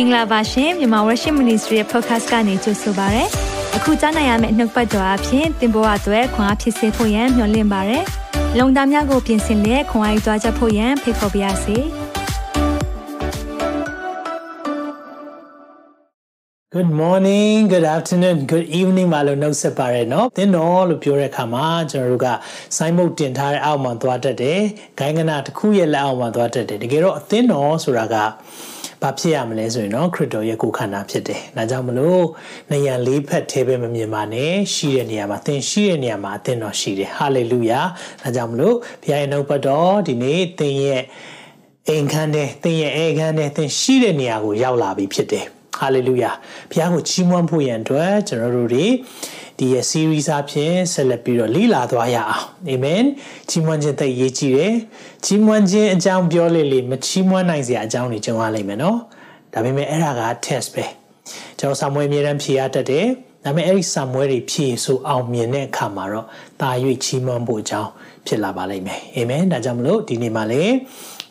င်္ဂလာပါရှင်မြန်မာ Worship Ministry ရဲ့ podcast ကနေကြိုဆိုပါရစေ။အခုကြားနိုင်ရမယ့်နှုတ်ပတ်တော်အဖြစ်သင်ပေါ်အပ်ွယ်ခွန်အားဖြစ်စေဖို့ယံမျှဝင့်ပါရစေ။လုံတာများကိုပြင်ဆင်လက်ခွန်အားယူကြားချက်ဖို့ယံဖိတ်ခေါ်ပါရစေ။ Good morning, good afternoon, good evening မလို့နှုတ်ဆက်ပါရနော်။သင်တော်လို့ပြောတဲ့အခါမှာကျွန်တော်တို့ကစိုင်းမုတ်တင်ထားတဲ့အောက်မှာသွားတတ်တယ်။ဂိုင်းကနာတစ်ခုရဲ့လက်အောက်မှာသွားတတ်တယ်။တကယ်တော့အသင်းတော်ဆိုတာက ဘာဖြစ်ရမလဲဆိုရင်တော့ခရစ်တော်ရဲ့ကိုယ်ခန္ဓာဖြစ်တယ်။ဒါကြောင့်မလို့နေရန်လေးဖက်သေးပဲမမြင်ပါနဲ့ရှိတဲ့နေရာမှာသင်ရှိတဲ့နေရာမှာအသင်းတော်ရှိတယ်။ဟာလေလုယာ။ဒါကြောင့်မလို့ဘုရားရဲ့နှုတ်ပတ်တော်ဒီနေ့သင်ရဲ့အိမ်ခန်းတဲ့သင်ရဲ့အိမ်ခန်းတဲ့သင်ရှိတဲ့နေရာကိုရောက်လာပြီဖြစ်တယ်။ဟာလေလုယာဘုရားကိုချီးမွမ်းဖို့ရန်အတွက်ကျွန်တော်တို့တွေ ဒီရဲ့ series အဖြစ်ဆက်လက်ပြီးတော့လေ့လာသွားရအောင်အာမင်ချီးမွမ်းခြင်းသိရေးကြည့်တယ်ချီးမွမ်းခြင်းအကြောင်းပြောလေလေမချီးမွမ်းနိုင်စရာအကြောင်းတွေကြုံရလိမ့်မယ်နော်ဒါပေမဲ့အဲ့ဒါက test ပဲကျွန်တော်ဆာမွေးအမြဲတမ်းဖြေရတတ်တယ်ဒါပေမဲ့အဲ့ဒီဆာမွေးတွေဖြေဆိုအောင်မြင်တဲ့အခါမှာတော့တာ၍ချီးမွမ်းဖို့အကြောင်းဖြစ်လာပါလိမ့်မယ်အာမင်ဒါကြောင့်မလို့ဒီနေ့မှာလည်း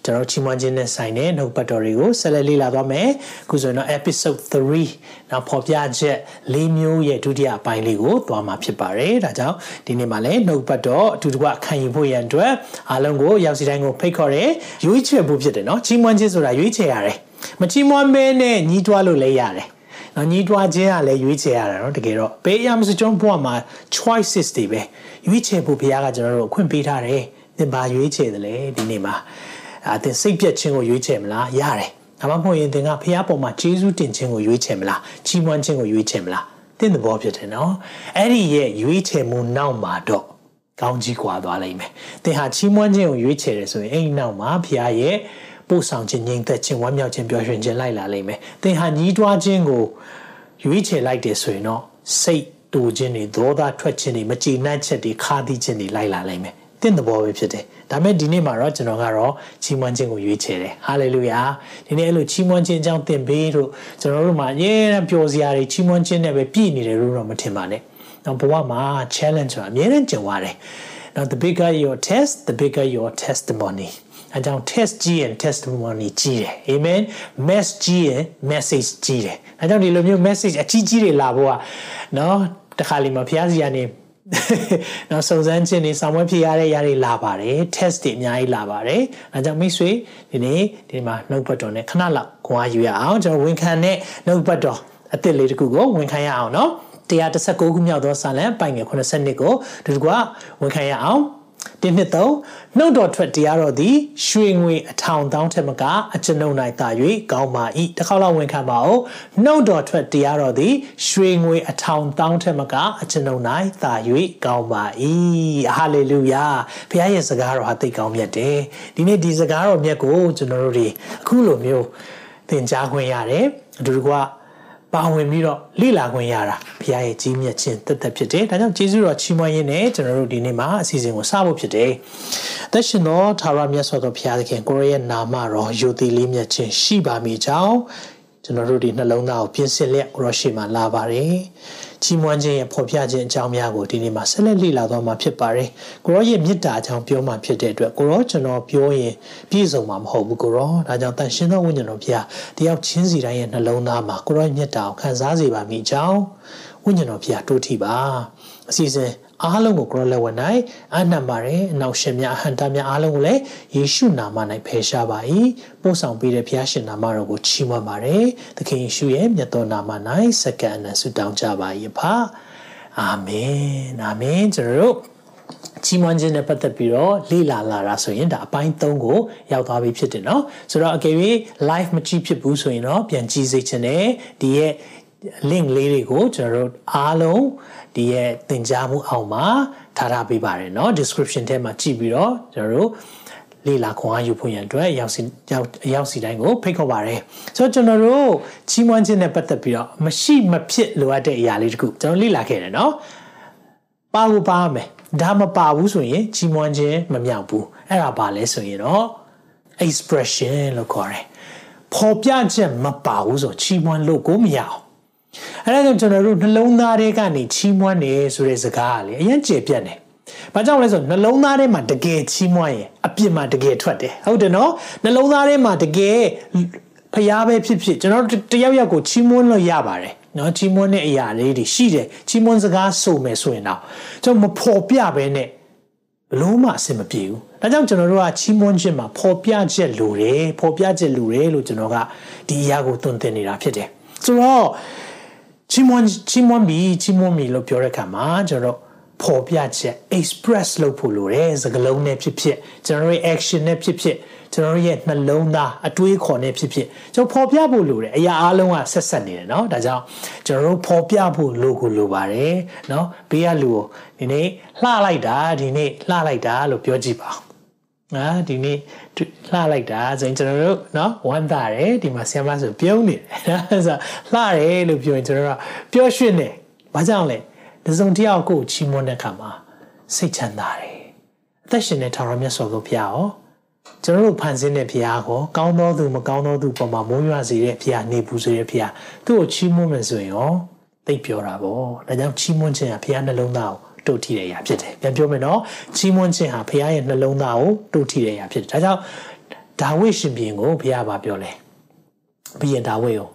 ကျွန်တော်ချီးမွမ်းခြင်းနဲ့ဆိုင်တဲ့နှုတ်ပတ်တော်တွေကိုဆက်လက်လေ့လာသွားမယ်။ခုဆိုရင်တော့ episode 3နောက်ပေါ်ပြချက်၄မျိုးရဲ့ဒုတိယအပိုင်းလေးကိုသွားမှာဖြစ်ပါတယ်။ဒါကြောင့်ဒီနေ့မှာလည်းနှုတ်ပတ်တော်အတူတကွခံယူဖို့ရန်အတွက်အားလုံးကိုရောက်စီတိုင်းကိုဖိတ်ခေါ်ရဲရွေးချယ်ဖို့ဖြစ်တယ်နော်။ချီးမွမ်းခြင်းဆိုတာရွေးချယ်ရတယ်။မချီးမွမ်းမဲနဲ့ညီးတွားလို့လည်းရတယ်။နော်ညီးတွားခြင်းကလည်းရွေးချယ်ရတာနော်တကယ်တော့ဘေးရမစကျွန်တော်ဘဝမှာ choices တွေပဲရွေးချယ်ဖို့ဘုရားကကျွန်တော်တို့အခွင့်ပေးထားတယ်။သင်ဘာရွေးချယ်တယ်လဲဒီနေ့မှာ အသင်စိတ်ပြက်ခြင်းကိုရွေးချယ်မလားရတယ်ဒါမှမဟုတ်ရင်သင်ကဖះပေါ်မှာဂျေဇုတင်ခြင်းကိုရွေးချယ်မလားချီးမွမ်းခြင်းကိုရွေးချယ်မလားသင်သဘောဖြစ်တယ်နော်အဲ့ဒီရဲ့ရွေးချယ်မှုနောက်မှာတော့ကောင်းကြီးကွာသွားလိမ့်မယ်သင်ဟာချီးမွမ်းခြင်းကိုရွေးချယ်တယ်ဆိုရင်အဲ့ဒီနောက်မှာဖះရဲ့ပို့ဆောင်ခြင်းငြိမ်သက်ခြင်းဝမ်းမြောက်ခြင်းပျော်ရွှင်ခြင်းလိုက်လာလိမ့်မယ်သင်ဟာညီးတွားခြင်းကိုရွေးချယ်လိုက်တယ်ဆိုရင်တော့စိတ်တူခြင်းတွေဒေါသထွက်ခြင်းတွေမကြည်နပ်ချက်တွေခါးသီးခြင်းတွေလိုက်လာလိမ့်မယ် တင့်သဘောပဲဖြစ်တယ်ဒါမဲ့ဒီနေ့မှာတော့ကျွန်တော်ကတော့ချီးမွမ်းခြင်းကိုရွေးချယ်တယ်ဟာလေလုယာဒီနေ့အဲ့လိုချီးမွမ်းခြင်းအကြောင်းသင်ပေးလို့ကျွန်တော်တို့မှာအရင်ကပျော်စရာတွေချီးမွမ်းခြင်းနဲ့ပဲပြည့်နေတယ်လို့တော့မထင်ပါနဲ့နော်ဘဝမှာ challenge ဆိုတာအများနဲ့ကြုံရတယ် now the bigger your test the bigger your testimony အကြောင်း test ကြီးရင် testimony ကြီးတယ် amen mess ကြီးရင် message ကြီးတယ်အကြောင်းဒီလိုမျိုး message အကြီးကြီးတွေလာဖို့ကနော်တခါလေမှာဘုရားစီကနေ နော်စုံစမ်းခြင်းတွေဆောင်ဝဲဖြစ်ရတဲ့ຢာတွေလာပါတယ် test တွေအများကြီးလာပါတယ်အဲကြောင့်မိတ်ဆွေဒီနေ့ဒီမှာနှုတ်ပတ်တော်နဲ့ခဏလောက်ခွန်အားယူရအောင်ကျွန်တော်ဝန်ခံတဲ့နှုတ်ပတ်တော်အစ်စ်လေးတစ်ခုကိုဝန်ခံရအောင်နော်116ခုမြောက်သောစာလံပိုင်ငယ်80နှစ်ကိုဒီကွာဝန်ခံရအောင် ဒီနှစ်သုံးနှုတ်တော်ထွက်တရားတော်သည်ရွှေငွေအထောင်တောင်းထက်မကအကျွန်ုပ်၌သာ၍ကောင်းပါ၏တစ်ခေါက်လောက်ဝန်ခံပါဦးနှုတ်တော်ထွက်တရားတော်သည်ရွှေငွေအထောင်တောင်းထက်မကအကျွန်ုပ်၌သာ၍ကောင်းပါ၏ဟာလေလုယာဘုရားရဲ့စကားတော်ဟာသိကောင်းမြတ်တယ်ဒီနေ့ဒီစကားတော်မြတ်ကိုကျွန်တော်တို့တွေအခုလိုမျိုးသင်ကြားခွင့်ရတယ်အတူတကွ ပါဝင်ပြီးတော့လိလာခွင့်ရတာဘုရားရဲ့ကြီးမြတ်ခြင်းတသက်ဖြစ်တယ်။ဒါကြောင့်ကျေးဇူးတော်ချီးမွမ်းရင်းနဲ့ကျွန်တော်တို့ဒီနေ့မှာအစီအစဉ်ကိုစဖို့ဖြစ်တယ်။သက်ရှင်သောသာရမြတ်စွာသောဘုရားသခင်ကိုရရဲ့နာမတော်ယုတိလေးမြတ်ခြင်းရှိပါမိကြောင်းကျွန်တော်တို့ဒီနှလုံးသားကိုပြင်ဆင်လျက်ကိုရရှိမှလာပါတယ်။ ချီးမွမ်းခြင်းရဲ့ဖော်ပြခြင်းအကြောင်းများကိုဒီနေ့မှာဆက်လက်လေ့လာသွားမှာဖြစ်ပါတယ်။ကိုရောရဲ့မေတ္တာအကြောင်းပြောမှဖြစ်တဲ့အတွက်ကိုရောကျွန်တော်ပြောရင်ပြည့်စုံမှာမဟုတ်ဘူးကိုရော။ဒါကြောင့်တန်ရှင်းသောဝိညာဉ်တော်ဘုရားတယောက်ချင်းစီတိုင်းရဲ့နှလုံးသားမှာကိုရောရဲ့မေတ္တာကိုခံစားစေပါမိကြောင်းဝိညာဉ်တော်ဘုရားတိုးထီပါ။အစီအစဉ် အားလုံးကိုကိုရောလက်ဝဲ၌အနံ့ပါတယ်အနောက်ရှင်များအဟံတာများအားလုံးကိုလည်းယေရှုနာမ၌ဖယ်ရှားပါ၏ပို့ဆောင်ပေးတဲ့ဘုရားရှင်နာမတော်ကိုချီးမွမ်းပါတယ်သခင်ယေရှုရဲ့မြတ်သောနာမ၌စက္ကန့်အနံ့ဆုတောင်းကြပါ၏ဖာအာမင်အာမင်ကျွန်တော်တို့ချီးမွမ်းခြင်းနဲ့ပတ်သက်ပြီးတော့လေ့လာလာတာဆိုရင်ဒါအပိုင်း3ကိုရောက်သွားပြီဖြစ်တယ်เนาะဆိုတော့အကယ်၍ live မကြည့်ဖြစ်ဘူးဆိုရင်တော့ပြန်ကြည့်စိတ်ချင်တယ်ဒီရဲ့ link လေးတွေကိုကျွန်တော်တို့အားလုံးဒီရဲ့သင်ကြားမှုအောက်မှာထားထားပေးပါတယ်เนาะ description ထဲမှာကြည့်ပြီးတော့ကျွန်တော်တို့လေ့လာခွန်အားယူဖို့ရန်အတွက်ရောက်စီရောက်ရောက်စီတိုင်းကိုဖိတ်ခေါ်ပါရယ်ဆိုတော့ကျွန်တော်တို့ချီးမွမ်းခြင်းနဲ့ပတ်သက်ပြီးတော့မရှိမဖြစ်လိုအပ်တဲ့အရာလေးတခုကျွန်တော်လေ့လာခဲ့တယ်เนาะပါဖို့ပါမယ်ဒါမပါဘူးဆိုရင်ချီးမွမ်းခြင်းမမြောက်ဘူးအဲ့ဒါပါလဲဆိုရင်တော့ expression လို့ခေါ်တယ်ပေါ်ပြချက်မပါဘူးဆိုချီးမွမ်းလို့ကိုမရအောင် အဲ့ဒါကြောင့်ကျွန်တော်တို့နှလုံးသားထဲကနေချီးမွမ်းတယ်ဆိုတဲ့စကားကလေအရင်ကျေပြတ်တယ်။ဘာကြောင့်လဲဆိုနှလုံးသားထဲမှာတကယ်ချီးမွမ်းရင်အပြစ်မှာတကယ်ထွက်တယ်။ဟုတ်တယ်နော်။နှလုံးသားထဲမှာတကယ်ဖျားပဲဖြစ်ဖြစ်ကျွန်တော်တယောက်ယောက်ကိုချီးမွမ်းလို့ရပါတယ်နော်ချီးမွမ်းတဲ့အရာလေးတွေရှိတယ်ချီးမွမ်းစကားဆိုမယ်ဆိုရင်တော့ကျွန်တော်မဖော်ပြဘဲနဲ့ဘလို့မှအဆင်မပြေဘူး။ဒါကြောင့်ကျွန်တော်တို့ကချီးမွမ်းခြင်းမှာဖော်ပြချက်လိုတယ်ဖော်ပြချက်လိုတယ်လို့ကျွန်တော်ကဒီအရာကိုသွန်သင်နေတာဖြစ်တယ်။ဆိုတော့ ချီးမွမ်းချီးမွမ်းပြီးချီးမွမ်းပြီးလို့ပြောတဲ့အခါမှာကျွန်တော်ဖော်ပြချက် express လုပ်ဖို့လိုတယ်စကားလုံးနဲ့ဖြစ်ဖြစ်ကျွန်တော်ရဲ့ action နဲ့ဖြစ်ဖြစ်ကျွန်တော်ရဲ့နှလုံးသားအတွေးခေါ်နဲ့ဖြစ်ဖြစ်ကျွန်တော်ဖော်ပြဖို့လိုတယ်အရာအလုံးကဆက်ဆက်နေတယ်เนาะဒါကြောင့်ကျွန်တော်တို့ဖော်ပြဖို့လိုကိုလိုပါတယ်เนาะဘေးကလူကိုဒီနေ့လှလိုက်တာဒီနေ့လှလိုက်တာလို့ပြောကြည့်ပါအာဒီနေ့ လှလိုက်တာဆိုရင်ကျွန်တော်တို့เนาะဝမ်းသာတယ်ဒီမှာဆရာမဆိုပြုံးနေတယ်ဆိုလှတယ်လို့ပြောရင်ကျွန်တော်တို့ပျော်ရွှင်တယ်ဘာကြောင့်လဲတစုံတယောက်ကိုချီးမွမ်းတဲ့အခါမှာစိတ်ချမ်းသာတယ်အသက်ရှင်တဲ့ထာဝရမြတ်စွာဘုရားရောကျွန်တော်တို့ဖန်ဆင်းတဲ့ဘုရားကိုကောင်းသောသူမကောင်းသောသူပေါ်မှာမုန်းရွာစေတဲ့ဘုရားနေပူစေတဲ့ဘုရားသူ့ကိုချီးမွမ်းမယ်ဆိုရင်ရောသိပြောတာပေါ့ဒါကြောင့်ချီးမွမ်းခြင်းဟာဘုရားနှလုံးသားကို တို့ထိတဲ့အရာဖြစ်တယ်ပြန်ပြောမယ်နော်ချီးမွမ်းခြင်းဟာဘုရားရဲ့နှလုံးသားကိုတို့ထိတဲ့အရာဖြစ်တယ်ဒါကြောင့်ဒါဝိရှင်ဘုရင်ကိုဘုရားကပြောလဲဘုရင်ဒါဝိကို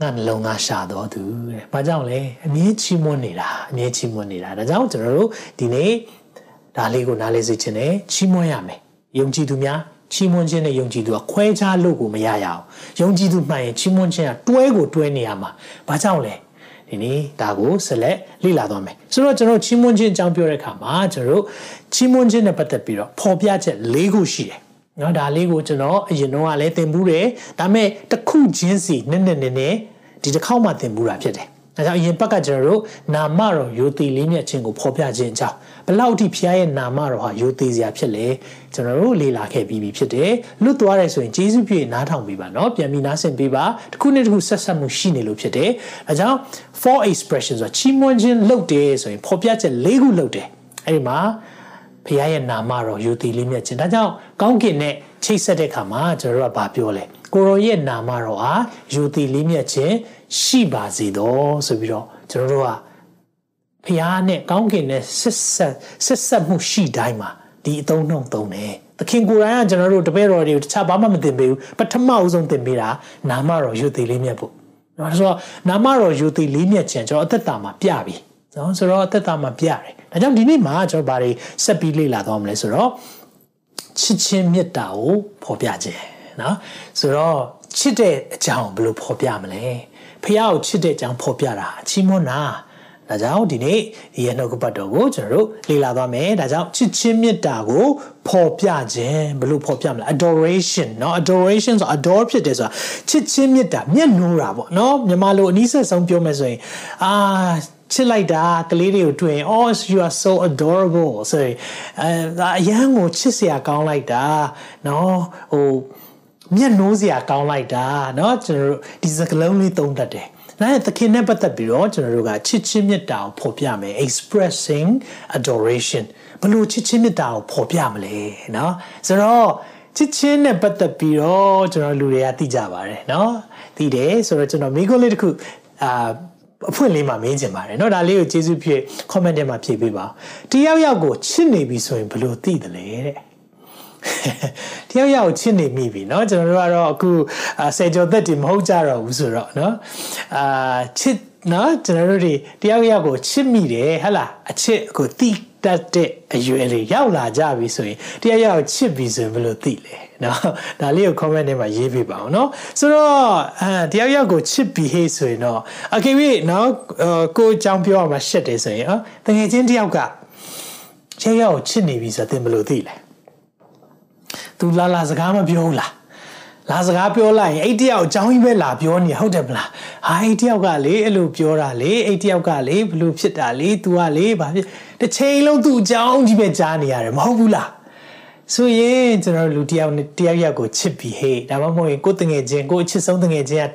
ငါနှလုံးသားရှာတော်သူတဲ့။ဘာကြောင့်လဲအမြင်ချီးမွမ်းနေတာအမြင်ချီးမွမ်းနေတာဒါကြောင့်ကျွန်တော်တို့ဒီနေ့ဒါလေးကိုနားလေးစေချင်တယ်ချီးမွမ်းရမယ်။ယုံကြည်သူများချီးမွမ်းခြင်းနဲ့ယုံကြည်သူကခွဲခြားလို့ကိုမရရအောင်။ယုံကြည်သူမှန်ရင်ချီးမွမ်းခြင်းကတွဲကိုတွဲနေရမှာ။ဘာကြောင့်လဲ။ ဒီနေ့ဒါကိုဆက်လက်လေ့လာသွားမယ်။ဆိုတော့ကျွန်တော်ချီးမွမ်းခြင်းအကြောင်းပြောတဲ့အခါမှာကျွန်တော်တို့ချီးမွမ်းခြင်းနဲ့ပတ်သက်ပြီးတော့ဖော်ပြချက်၄ခုရှိတယ်။နော်ဒါလေးကိုကျွန်တော်အရင်တော့ကလည်းသင်ဘူးတယ်ဒါပေမဲ့တစ်ခုချင်းစီနည်းနည်းနည်းနည်းဒီတစ်ခေါက်မှသင်မှုတာဖြစ်တယ်။ဒါကြောင့်အရင်ဘက်ကကျွန်တော်တို့နာမတော်ယိုတိလေးမြတ်ခြင်းကိုဖော်ပြခြင်းအကြောင်း ဘလောက်ထိဖျားရဲ့နာမတော်ဟာယိုတိစရာဖြစ်လဲကျွန်တော်တို့လေ့လာခဲ့ပြီးပြီဖြစ်တယ်။လွတ်သွားတယ်ဆိုရင်ဂျေစုပြည့်နားထောင်ပြီးပါเนาะပြန်ပြီးနားဆင်ပြီးပါတစ်ခုနဲ့တစ်ခုဆက်ဆက်မှုရှိနေလို့ဖြစ်တယ်။ဒါကြောင့် for expression ဆိုတာချီးမွမ်းခြင်းလုပ်တယ်ဆိုရင်ဖော်ပြချက်၄ခုလုပ်တယ်။အဲဒီမှာဖခင်ရဲ့နာမတော်ယိုတိလေးမြတ်ခြင်းဒါကြောင့်ကောင်းကင်နဲ့ချိတ်ဆက်တဲ့အခါမှာကျွန်တော်တို့ကဘာပြောလဲကိုရောရဲ့နာမတော်ဟာယူတည်လေးမြတ်ခြင်းရှိပါစေတော့ဆိုပြီးတော့ကျွန်တော်တို့က ဖျားနဲ့ကောင်းကင်နဲ့ဆက်ဆက်ဆက်ဆက်မှုရှိတိုင်းမှာဒီအသုံးနှုန်းသုံးတယ်သခင်ကိုယ်တိုင်ကကျွန်တော်တို့တပည့်တော်တွေကိုတခြားဘာမှမသင်ပေးဘူးပထမအဆုံးသင်ပေးတာနာမတော်ယူတည်လေးမြတ်ဖို့နော်ဆိုတော့နာမတော်ယူတည်လေးမြတ်ခြင်းကျွန်တော်အသက်တာမှာပြပြီနော်ဆိုတော့အသက်တာမှာပြတယ်ဒါကြောင့်ဒီနေ့မှာကျွန်တော်ဘာတွေဆက်ပြီးလေ့လာသွားမလဲဆိုတော့ချစ်ချင်းမေတ္တာကိုဖော်ပြခြင်းနော်ဆိုတော့ချစ်တဲ့အကြောင်းဘယ်လိုဖော်ပြမလဲဖះကိုချစ်တဲ့အကြောင်းဖော်ပြတာအချီးမွမ်းတာ ဒါကြောင့်ဒီနေ့ဒီရဲ့နှုတ်ကပတ်တော်ကိုကျွန်တော်တို့လေ့လာသွားမယ်ဒါကြောင့်ချစ်ချင်းမေတ္တာကိုဖော်ပြခြင်းဘယ်လိုဖော်ပြမလဲ adoration เนาะ adoration ဆို adore ဖြစ်တယ်ဆိုတာချစ်ချင်းမေတ္တာမျက်နှိုးတာပေါ့เนาะမြန်မာလိုအနည်းဆက်ဆုံးပြောမယ်ဆိုရင်အာချစ်လိုက်တာကလေးတွေကိုတွေ့ရင် oh you are so adorable ဆိုရင်အဲအရန်ကိုချစ်စရာကောင်းလိုက်တာเนาะဟိုမျက်နှိုးစရာကောင်းလိုက်တာเนาะကျွန်တော်တို့ဒီစကလုံးလေးသုံးတတ်တယ်။ ဒါနဲ့သခင်နဲ့ပတ်သက်ပြီးတော့ကျွန်တော်တို့ကချစ်ချင်းမြတ်တာကိုဖော်ပြမယ် expressing adoration ဘလို့ချစ်ချင်းမြတ်တာကိုဖော်ပြမလဲเนาะဆိုတော့ချစ်ချင်းနဲ့ပတ်သက်ပြီးတော့ကျွန်တော်လူတွေကသိကြပါတယ်เนาะသိတယ်ဆိုတော့ကျွန်တော်မိခွန်းလေးတစ်ခုအာအဖွင့်လေးမှာမင်းကျင်ပါတယ်เนาะဒါလေးကိုကျေးဇူးဖြည့် comment ထဲမှာဖြည့်ပေးပါတယောက်ယောက်ကိုချစ်နေပြီဆိုရင်ဘလို့သိတယ်လဲတဲ့ တယောက်ယောက်ချစ်နေမိပြီเนาะကျွန်တော်တို့ကတော့အခုဆယ်ကျော်သက်တည်မဟုတ်ကြတော့ဘူးဆိုတော့เนาะအာချစ်เนาะကျွန်တော်တို့တွေတယောက်ယောက်ကိုချစ်မိတယ်ဟဟလားအချစ်ကိုတိတတ်တဲ့အရွယ်လေးရောက်လာကြပြီဆိုရင်တယောက်ယောက်ချစ်ပြီဆိုရင်ဘယ်လိုသိလဲเนาะဒါလေးကို comment ထဲမှာရေးပေးပါအောင်เนาะဆိုတော့အဲတယောက်ယောက်ကိုချစ်ပြီဟေးဆိုရင်တော့အကေပြီเนาะကိုအကြောင်းပြောရမှာရှက်တယ်ဆိုရင်ဟောတကယ်ချင်းတယောက်ကတယောက်ယောက်ကိုချစ်နေပြီဆိုတော့သင်ဘယ်လိုသိလဲ तू လာလာစကားမပြောဘူးလားလာစကားပြောလိုက်ရင်အဲ့တယောက်အကြောင်းကြီးပဲလာပြောနေဟုတ်တယ်မလားဟာအဲ့တယောက်ကလေအဲ့လိုပြောတာလေအဲ့တယောက်ကလေဘလို့ဖြစ်တာလေ तू ကလေဘာဖြစ်တစ်ချိန်လုံးသူ့အကြောင်းကြီးပဲကြားနေရတယ်မဟုတ်ဘူးလားဆိုရင်ကျွန်တော်လူတယောက်နဲ့တယောက်ယောက်ကိုချစ်ပြီးဟေးဒါမှမဟုတ်ရင်ကိုတငယ်ချင်းကိုအချစ်ဆုံးတငယ်ချင်းက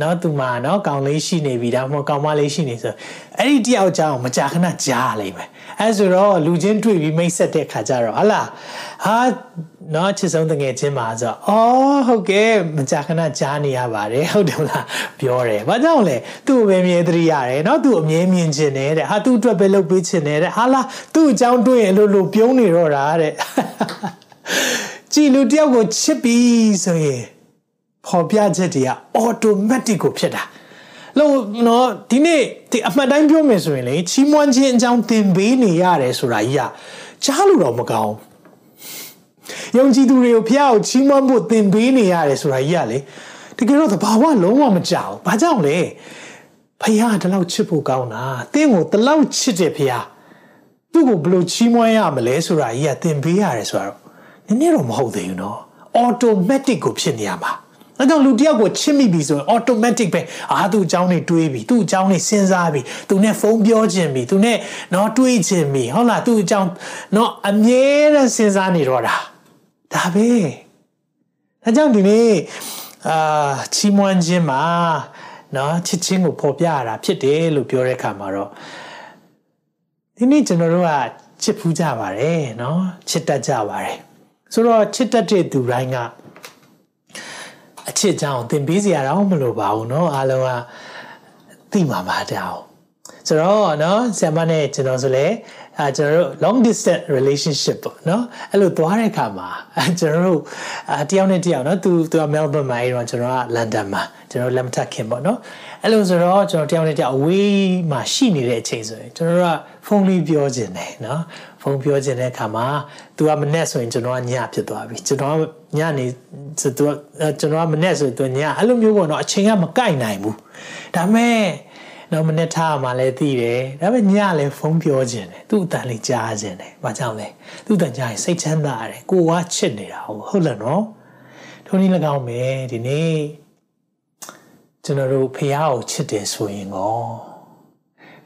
နော်သူမှနော်ကောင်လေးရှိနေပြီဒါမှမဟုတ်ကောင်မလေးရှိနေဆိုအဲ့ဒီတယောက်ကြောင့်မကြာခဏကြားလိမ့်မယ် အဲဆိုတော့လူချင်းတွေ့ပြီးမိတ်ဆက်တဲ့ခါကျတော့ဟလာဟာနော်ချစ်ဆုံးတငယ်ချင်းပါဆိုအော်ဟုတ်ကဲ့မကြာခဏကြားနေရပါတယ်ဟုတ်တယ်မလားပြောတယ်ဘာကြောင့်လဲသူ့ကိုပဲမြဲတရိရတယ်နော်သူ့အမြဲမြင်ချင်တယ်တဲ့ဟာသူ့အတွက်ပဲလုပ်ပေးချင်တယ်တဲ့ဟာလာသူ့အကြောင်းတွေ့ရင်လို့လို့ပြုံးနေတော့တာတဲ့ကြည်လူတယောက်ကိုချစ်ပြီးဆိုရင်ပေါ်ပြချက်တွေက automatic ကိုဖြစ်တာ လို့နော်ဒီနေ့ဒီအမှတ်တိုင်းပြောမယ်ဆိုရင်လေချီးမွမ်းခြင်းအကြောင်းသင်ပေးနေရတယ်ဆိုတာကြီးอ่ะကြားလို့တော့မကောင်းယုံကြည်သူတွေကိုဖះကိုချီးမွမ်းဖို့သင်ပေးနေရတယ်ဆိုတာကြီးอ่ะလေတကယ်တော့သဘာဝလုံးဝမကြောက်ဘာကြောင့်လဲဖះကဒီလောက်ချစ်ဖို့ကောင်းတာသင်ကိုဒီလောက်ချစ်တယ်ဖះသူ့ကိုဘယ်လိုချီးမွမ်းရမလဲဆိုတာကြီးอ่ะသင်ပေးရတယ်ဆိုတော့နည်းနည်းတော့မဟုတ်သေးဘူးเนาะ automatic ကိုဖြစ်နေရမှာ အဲကြောင့်လူတယောက်ကိုချစ်မိပြီဆိုရင် automatic ပဲအာသူ့အကြောင်းတွေတွေးပြီသူ့အကြောင်းတွေစဉ်းစားပြီသူနဲ့ဖုန်းပြောခြင်းပြီသူနဲ့တော့တွေးခြင်းပြီဟုတ်လားသူ့အကြောင်းတော့အမြဲတမ်းစဉ်းစားနေတော့တာဒါပဲအဲကြောင့်ဒီနေ့အာချီးမွမ်းခြင်းမှာနော်ချစ်ချင်းကိုပေါ်ပြရတာဖြစ်တယ်လို့ပြောတဲ့အခါမှာတော့ဒီနေ့ကျွန်တော်တို့ကချစ်ဖူးကြပါတယ်နော်ချစ်တတ်ကြပါတယ်ဆိုတော့ချစ်တတ်တဲ့သူတိုင်းက အချစ်ကြောင်သင်ပေးစရာတော့မလိုပါဘူးเนาะအားလုံးကသိမှာပါတောင်ဆိုတော့เนาะဆရာမနဲ့ကျွန်တော်ဆိုလဲအဲကျွန်တော်တို့ long distance relationship ပေါ့เนาะအဲ့လိုသွားတဲ့အခါမှာအဲကျွန်တော်တို့အတယောက်နဲ့တယောက်เนาะသူသူက Melbourne မှာအဲ့တော့ကျွန်တော်က London မှာကျွန်တော်လက်မထခင်ပေါ့เนาะအဲ့လိုဆိုတော့ကျွန်တော်တယောက်နဲ့တယောက်အဝေးမှာရှိနေတဲ့အချိန်ဆိုရင်ကျွန်တော်တို့က ဖုန်းလေးပြောခြင်းနဲ့နော်ဖုန်းပြောခြင်းတဲ့အခါမှာ तू ကမနဲ့ဆိုရင်ကျွန်တော်ကညဖြစ်သွားပြီကျွန်တော်ကညနေ तू ကျွန်တော်ကမနဲ့ဆိုရင် तू ညအဲ့လိုမျိုးပေါ့နော်အချိန်ကမကိုက်နိုင်ဘူးဒါပေမဲ့တော့မနဲ့ထားမှလည်းသိတယ်ဒါပေမဲ့ညလည်းဖုန်းပြောခြင်းတယ်သူ့အတန်လေးကြားခြင်းတယ်ဘာကြောင့်လဲသူ့အတန်ကြားရင်စိတ်ချမ်းသာတယ်ကိုကချစ်နေတာဟုတ်လားနော်ထုံးနည်း၎င်းပဲဒီနေ့ကျွန်တော်တို့ဖះကိုချစ်တယ်ဆိုရင်ကော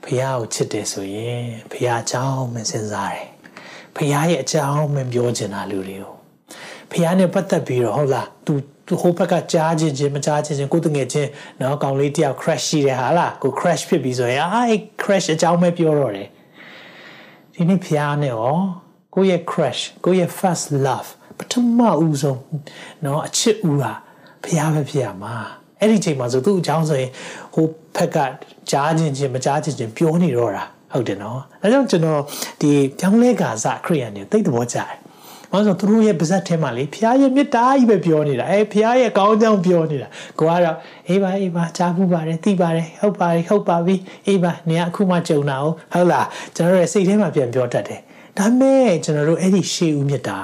ဖះကိုချစ်တယ်ဆိုရင်ဖះအကြောင်းမစင်စားတယ်ဖះရဲ့အကြောင်းမပြောချင်တာလူတွေကိုဖះနဲ့ပတ်သက်ပြီးတော့ဟုတ်လား तू ဟိုဘက်ကကြားခြင်းချင်းမကြားခြင်းချင်းကိုတငယ်ချင်းနော်ကောင်လေးတယောက် crash ရှိတယ်ဟာလားကို crash ဖြစ်ပြီးဆိုရင်အဲ crash အကြောင်းပဲပြောတော့တယ်ဒီနေ့ဖះနဲ့ရောကိုရဲ့ crash ကိုရဲ့ first love ပထမဦးဆုံးနော်အချစ်ဦးဟာဖះပဲဖြစ်ရမှာ အဲ့ဒီချိန်မှာဆိုသူ့အကြောင်းဆိုရင်ဟိုဘက်ကကြားခြင်းချင်းမကြားခြင်းချင်းပြောနေတော့တာဟုတ်တယ်နော်ဒါကြောင့်ကျွန်တော်ဒီပြောင်းလဲကာစခရိယန်တွေတိတ်သဘောကျတယ်ဘာလို့သူတို့ရဲ့ပါဇက်ထဲမှာလေဖျားရဲ့မေတ္တာကြီးပဲပြောနေတာအဲဖျားရဲ့ကောင်းကြောင်းပြောနေတာကိုကတော့အေးပါအေးပါကြားမှုပါတယ်သိပါတယ်ဟုတ်ပါတယ်ဟုတ်ပါပြီအေးပါနေကအခုမှကြုံတာဟုတ်လားကျွန်တော်ရဲ့စိတ်ထဲမှာပြန်ပြောတတ်တယ်ဒါမဲ့ကျွန်တော်တို့အဲ့ဒီရှေးဦးမေတ္တာ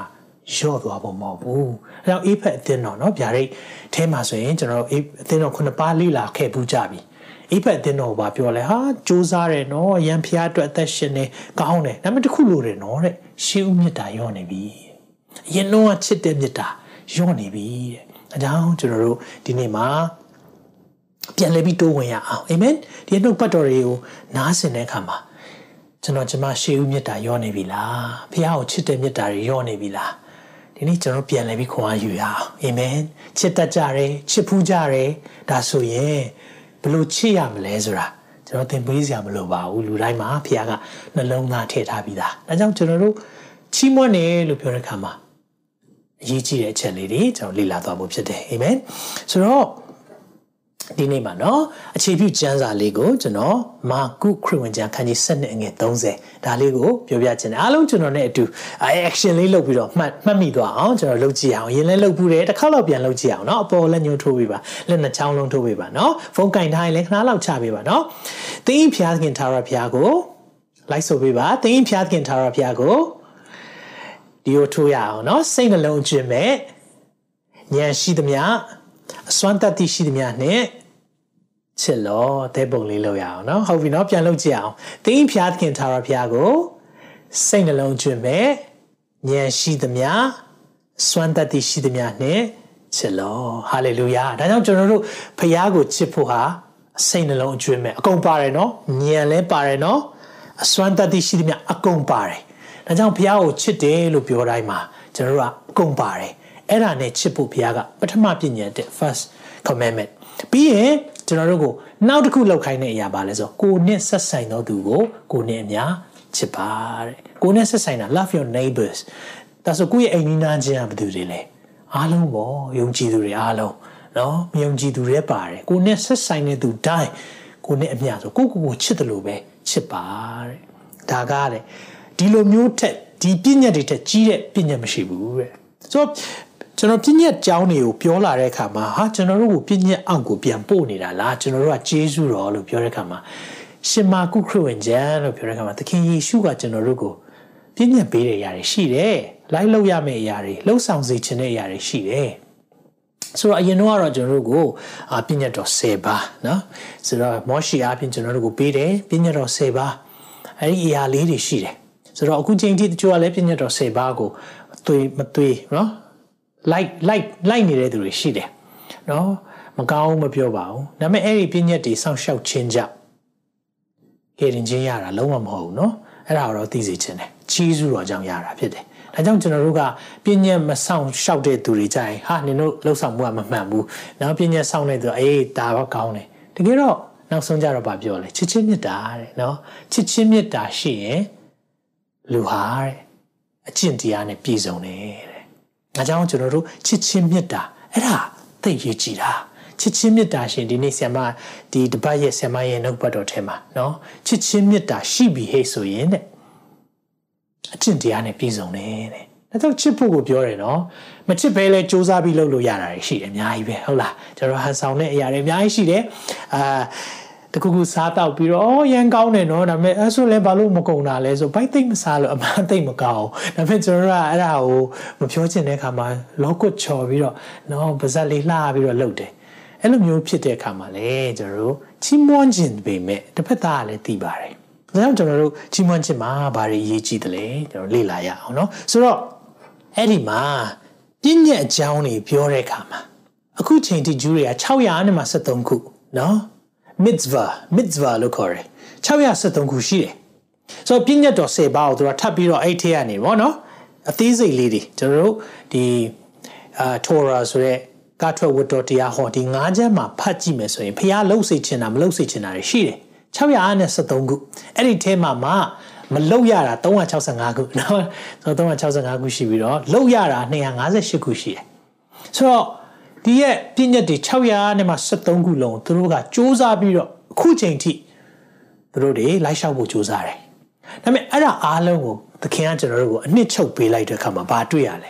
ရော့သွားဖို့မဟုတ်ဘူး အဲတော့အေးဖက်အသင်းတော်နော်ဗျာဒိတ်ထဲမှာဆိုရင်ကျွန်တော်တို့အေးအသင်းတော်ခုနှစ်ပါးလေ့လာခဲ့ပူးကြပြီအိဖက်အသင်းတော်ဘာပြောလဲဟာစူးစားတယ်နော်ရန်ဖျားအတွက်အသက်ရှင်နေကောင်းတယ်ဒါပေမဲ့တခုလိုတယ်နော်တဲ့ရှေးဦးမြတ်တာရောနေပြီအရင်တော့ချစ်တဲ့မြတ်တာရောနေပြီတဲ့အကြောင်းကျွန်တော်တို့ဒီနေ့မှာပြန်လဲပြီးတိုးဝင်ရအောင်အာမင်ဒီနှုတ်ပတ်တော်တွေကိုနားဆင်တဲ့အခါမှာကျွန်တော်ကျမရှေးဦးမြတ်တာရောနေပြီလားဖះကိုချစ်တဲ့မြတ်တာတွေရောနေပြီလား ဒီနေ့ကျွန်တော်ပြန်လဲပြီးခွန်အားယူရအောင်အာမင်ချစ်တတ်ကြတယ်ချစ်ဖူးကြတယ်ဒါဆိုရင်ဘလို့ချစ်ရမလဲဆိုတာကျွန်တော်သင်ပေးစရာမလိုပါဘူးလူတိုင်းမှာဖခင်ကနှလုံးသားထည့်ထားပြီးသားဒါကြောင့်ကျွန်တော်တို့ချီးမွမ်းတယ်လို့ပြောတဲ့အခါမှာအရေးကြီးတဲ့အချက်လေးတွေကျွန်တော်လေ့လာသွားဖို့ဖြစ်တယ်အာမင်ဆိုတော့ ဒီနေ့မှာနော်အခြေပြုကျမ်းစာလေးကိုကျွန်တော်မာကုခရစ်ဝင်ကျမ်းခန်းကြီး7အငယ်30ဒါလေးကိုပြောပြချင်တယ်အားလုံးကျွန်တော်နဲ့အတူ action လေးလုပ်ပြီးတော့မှတ်မှတ်မိသွားအောင်ကျွန်တော်လုပ်ကြည့်အောင်ရင်းလဲလုပ်ဘူးတယ်တစ်ခါတော့ပြန်လုပ်ကြည့်အောင်နော်အပေါ်လက်ညှိုးထိုးပေးပါလက်နှစ်ချောင်းလုံးထိုးပေးပါနော်ဖုန်းကင်ထားရင်လည်းခဏလောက်ချပေးပါနော်သင်ဖျားခင်ထာဝရဘုရားကိုလိုက်ဆိုပေးပါသင်ဖျားခင်ထာဝရဘုရားကိုဒီကိုထိုးရအောင်နော်စိတ်နှလုံးအကျဉ်းမဲ့ဉာဏ်ရှိသမျှအစွမ်းတတ္တိရှိသမျှနဲ့ ချစ်လောတဲ့ပုံလေးလုပ်ရအောင်နော်ဟုတ်ပြီနော်ပြန်လုပ်ကြည့်အောင်သင်ဖျားသခင်သာရဖျားကိုစိတ်နှလုံးကျွင့်မဲ့ဉာဏ်ရှိသမျှစွမ်းတတ်သည့်ရှိသမျှနဲ့ချစ်လောဟာလေလုယာဒါကြောင့်ကျွန်တော်တို့ဖျားကိုချစ်ဖို့ဟာစိတ်နှလုံးအကျွင့်မဲ့အကုန်ပါတယ်နော်ဉာဏ်လည်းပါတယ်နော်အစွမ်းတတ်သည့်ရှိသမျှအကုန်ပါတယ်ဒါကြောင့်ဖျားကိုချစ်တယ်လို့ပြောတိုင်းမှာကျွန်တော်တို့ကအကုန်ပါတယ်အဲ့ဒါနဲ့ချစ်ဖို့ဘုရားကပထမပညာတဲ့ first commandment ပြီးရင် ကျွန်တော်တို့ကိုနောက်တစ်ခုလောက်ခိုင်းတဲ့အရာပါလဲဆိုကိုနဲ့ဆက်ဆိုင်သောသူကိုကိုနဲ့အများချစ်ပါတဲ့ကိုနဲ့ဆက်ဆိုင်တာ love your neighbors ဒါဆိုကိုရဲ့အိမ်နီးနားချင်းကဘယ်သူတွေလဲအားလုံးပေါ့ယုံကြည်သူတွေအားလုံးနော်မယုံကြည်သူတွေပါတယ်ကိုနဲ့ဆက်ဆိုင်တဲ့သူတိုင်းကိုနဲ့အမြဆိုကိုကိုကိုချစ်တယ်လို့ပဲချစ်ပါတဲ့ဒါကားတဲ့ဒီလိုမျိုးထက်ဒီပြည့်ညက်တွေထက်ကြီးတဲ့ပြည့်ညက်မရှိဘူးတဲ့ဆိုတော့ ကျွန်တော်ပြည့်ညက်ကြောင်းတွေကိုပြောလာတဲ့အခါမှာဟာကျွန်တော်တို့ကိုပြည့်ညက်အောက်ကိုပြန်ပို့နေတာလားကျွန်တော်တို့ကဂျေဇုတော်လို့ပြောတဲ့အခါမှာရှင်မာကုခရစ်ဝင်ကျမ်းလို့ပြောတဲ့အခါမှာသခင်ယေရှုကကျွန်တော်တို့ကိုပြည့်ညက်ပေးတဲ့အရာတွေရှိတယ်လိုက်လို့ရမယ့်အရာတွေလှုပ်ဆောင်စေခြင်းတဲ့အရာတွေရှိတယ်ဆိုတော့အရင်တော့ကတော့ကျွန်တော်တို့ကိုအပြည့်ညတ်တော်10ပါเนาะဆိုတော့မောရှိအပြင်ကျွန်တော်တို့ကိုပေးတယ်ပြည့်ညတ်တော်10ပါအဲ့ဒီအရာလေးတွေရှိတယ်ဆိုတော့အခုချိန်ထိတချို့ကလည်းပြည့်ညတ်တော်10ပါကိုသွေးမသွေးเนาะ လိုက်လိုက်လိုက်နေတဲ့သူတွေရှိတယ်နော်မကောင်းမပြောပါဘူးဒါပေမဲ့အဲ့ဒီပြည့်ညက်တွေစောင့်ရှောက်ခြင်းကြောင့်ဟေရင်ချင်းရတာလုံးဝမဟုတ်ဘူးနော်အဲ့ဒါတော့သိစေခြင်းတယ်ကြီးစုတော်ကြောင့်ရတာဖြစ်တယ်ဒါကြောင့်ကျွန်တော်တို့ကပညာမဆောင်ရှောက်တဲ့သူတွေကြရင်ဟာနင်တို့လှုပ်ဆောင်မှုကမမှန်ဘူး။နောက်ပညာဆောင်တဲ့သူအေးဒါတော့ကောင်းတယ်။တကယ်တော့နောက်ဆုံးကြတော့ဗာပြောလေချစ်ချင်းမြတ်တာတဲ့နော်ချစ်ချင်းမြတ်တာရှိရင်လူဟာတဲ့အကျင့်တရားနဲ့ပြည့်စုံတယ် ဒါကြောင့်ကျွန်တော်တို့ချစ်ချင်းမေတ္တာအဲ့ဒါသိရေးကြည့်တာချစ်ချင်းမေတ္တာရှင်ဒီနေ့ဆ iam ဒီတပတ်ရဲ့ဆ iam ရဲ့နှုတ်ပတ်တော်ထဲမှာနော်ချစ်ချင်းမေတ္တာရှိပြီဟဲ့ဆိုရင်တဲ့အကျင့်တရားနဲ့ပြည့်စုံတယ်တဲ့။ဒါကြောင့်ချစ်ဖို့ကိုပြောတယ်နော်။မချစ်ဘဲလဲစူးစမ်းပြီးလုပ်လို့ရတာရှိတယ်အများကြီးပဲဟုတ်လား။ကျွန်တော်ဟန်ဆောင်တဲ့အရာတွေအများကြီးရှိတယ်။အာ တခုခုစားတော့ပြီးတော့အော်ရန်ကောင်းတယ်နော်ဒါပေမဲ့အဲ့ဆိုလဲဘာလို့မကုန်တာလဲဆိုဘိုက်သိမ့်မစားလို့အမှန်သိမ့်မကောင်းဒါပေမဲ့ကျွန်တော်ကအဲ့ဒါကိုမပြောချင်တဲ့အခါမှာလောကွတ်ချော်ပြီးတော့နော်ပါဇက်လေးလှပြီးတော့လှုပ်တယ်အဲ့လိုမျိုးဖြစ်တဲ့အခါမှာလေကျွန်တော်တို့ချီးမွမ်းခြင်းပေမဲ့တစ်ဖက်သားကလည်းသိပါတယ်ဒါကြောင့်ကျွန်တော်တို့ချီးမွမ်းခြင်းမှာဘာတွေအရေးကြီးသလဲကျွန်တော်လေ့လာရအောင်နော်ဆိုတော့အဲ့ဒီမှာပြည့်ညက်အကြောင်းတွေပြောတဲ့အခါမှာအခုချိန်ထိဂျူးတွေက600နဲ့မှ73ခုနော် mitzvah mitzvah လို့ခေါ်တယ်673ခုရှိတယ်ဆိုတော့ပြည့်ညတ်တော်10ပါးကိုသူကထပ်ပြီးတော့အဲ့ထဲကနေပေါ့နော်အသေးစိတ်လေးတွေကျွန်တော်တို့ဒီအာ Torah ဆိုတဲ့ကထွက်ဝတ္တော်တရားဟောဒီ၅ချက်မှာဖတ်ကြည့်မယ်ဆိုရင်ဖះလှုပ်စေချင်တာမလှုပ်စေချင်တာတွေရှိတယ်673ခုအဲ့ဒီထဲမှာမှမလှုပ်ရတာ365ခုနော်ဆိုတော့365ခုရှိပြီးတော့လှုပ်ရတာ258ခုရှိတယ်ဆိုတော့ ဒီရဲ့ပြည့်ညက်တွေ600နဲ့မှ73ခုလုံးသူတို့ကစ조사ပြီးတော့အခုချိန်ထိသူတို့တွေလိုက်လျှောက်ဖို့စ조사တယ်ဒါပေမဲ့အဲ့ဒါအားလုံးကိုသခင်ကကျွန်တော်တို့ကိုအနှစ်ချုပ်ပေးလိုက်တဲ့အခါမှာဘာတွေ့ရလဲ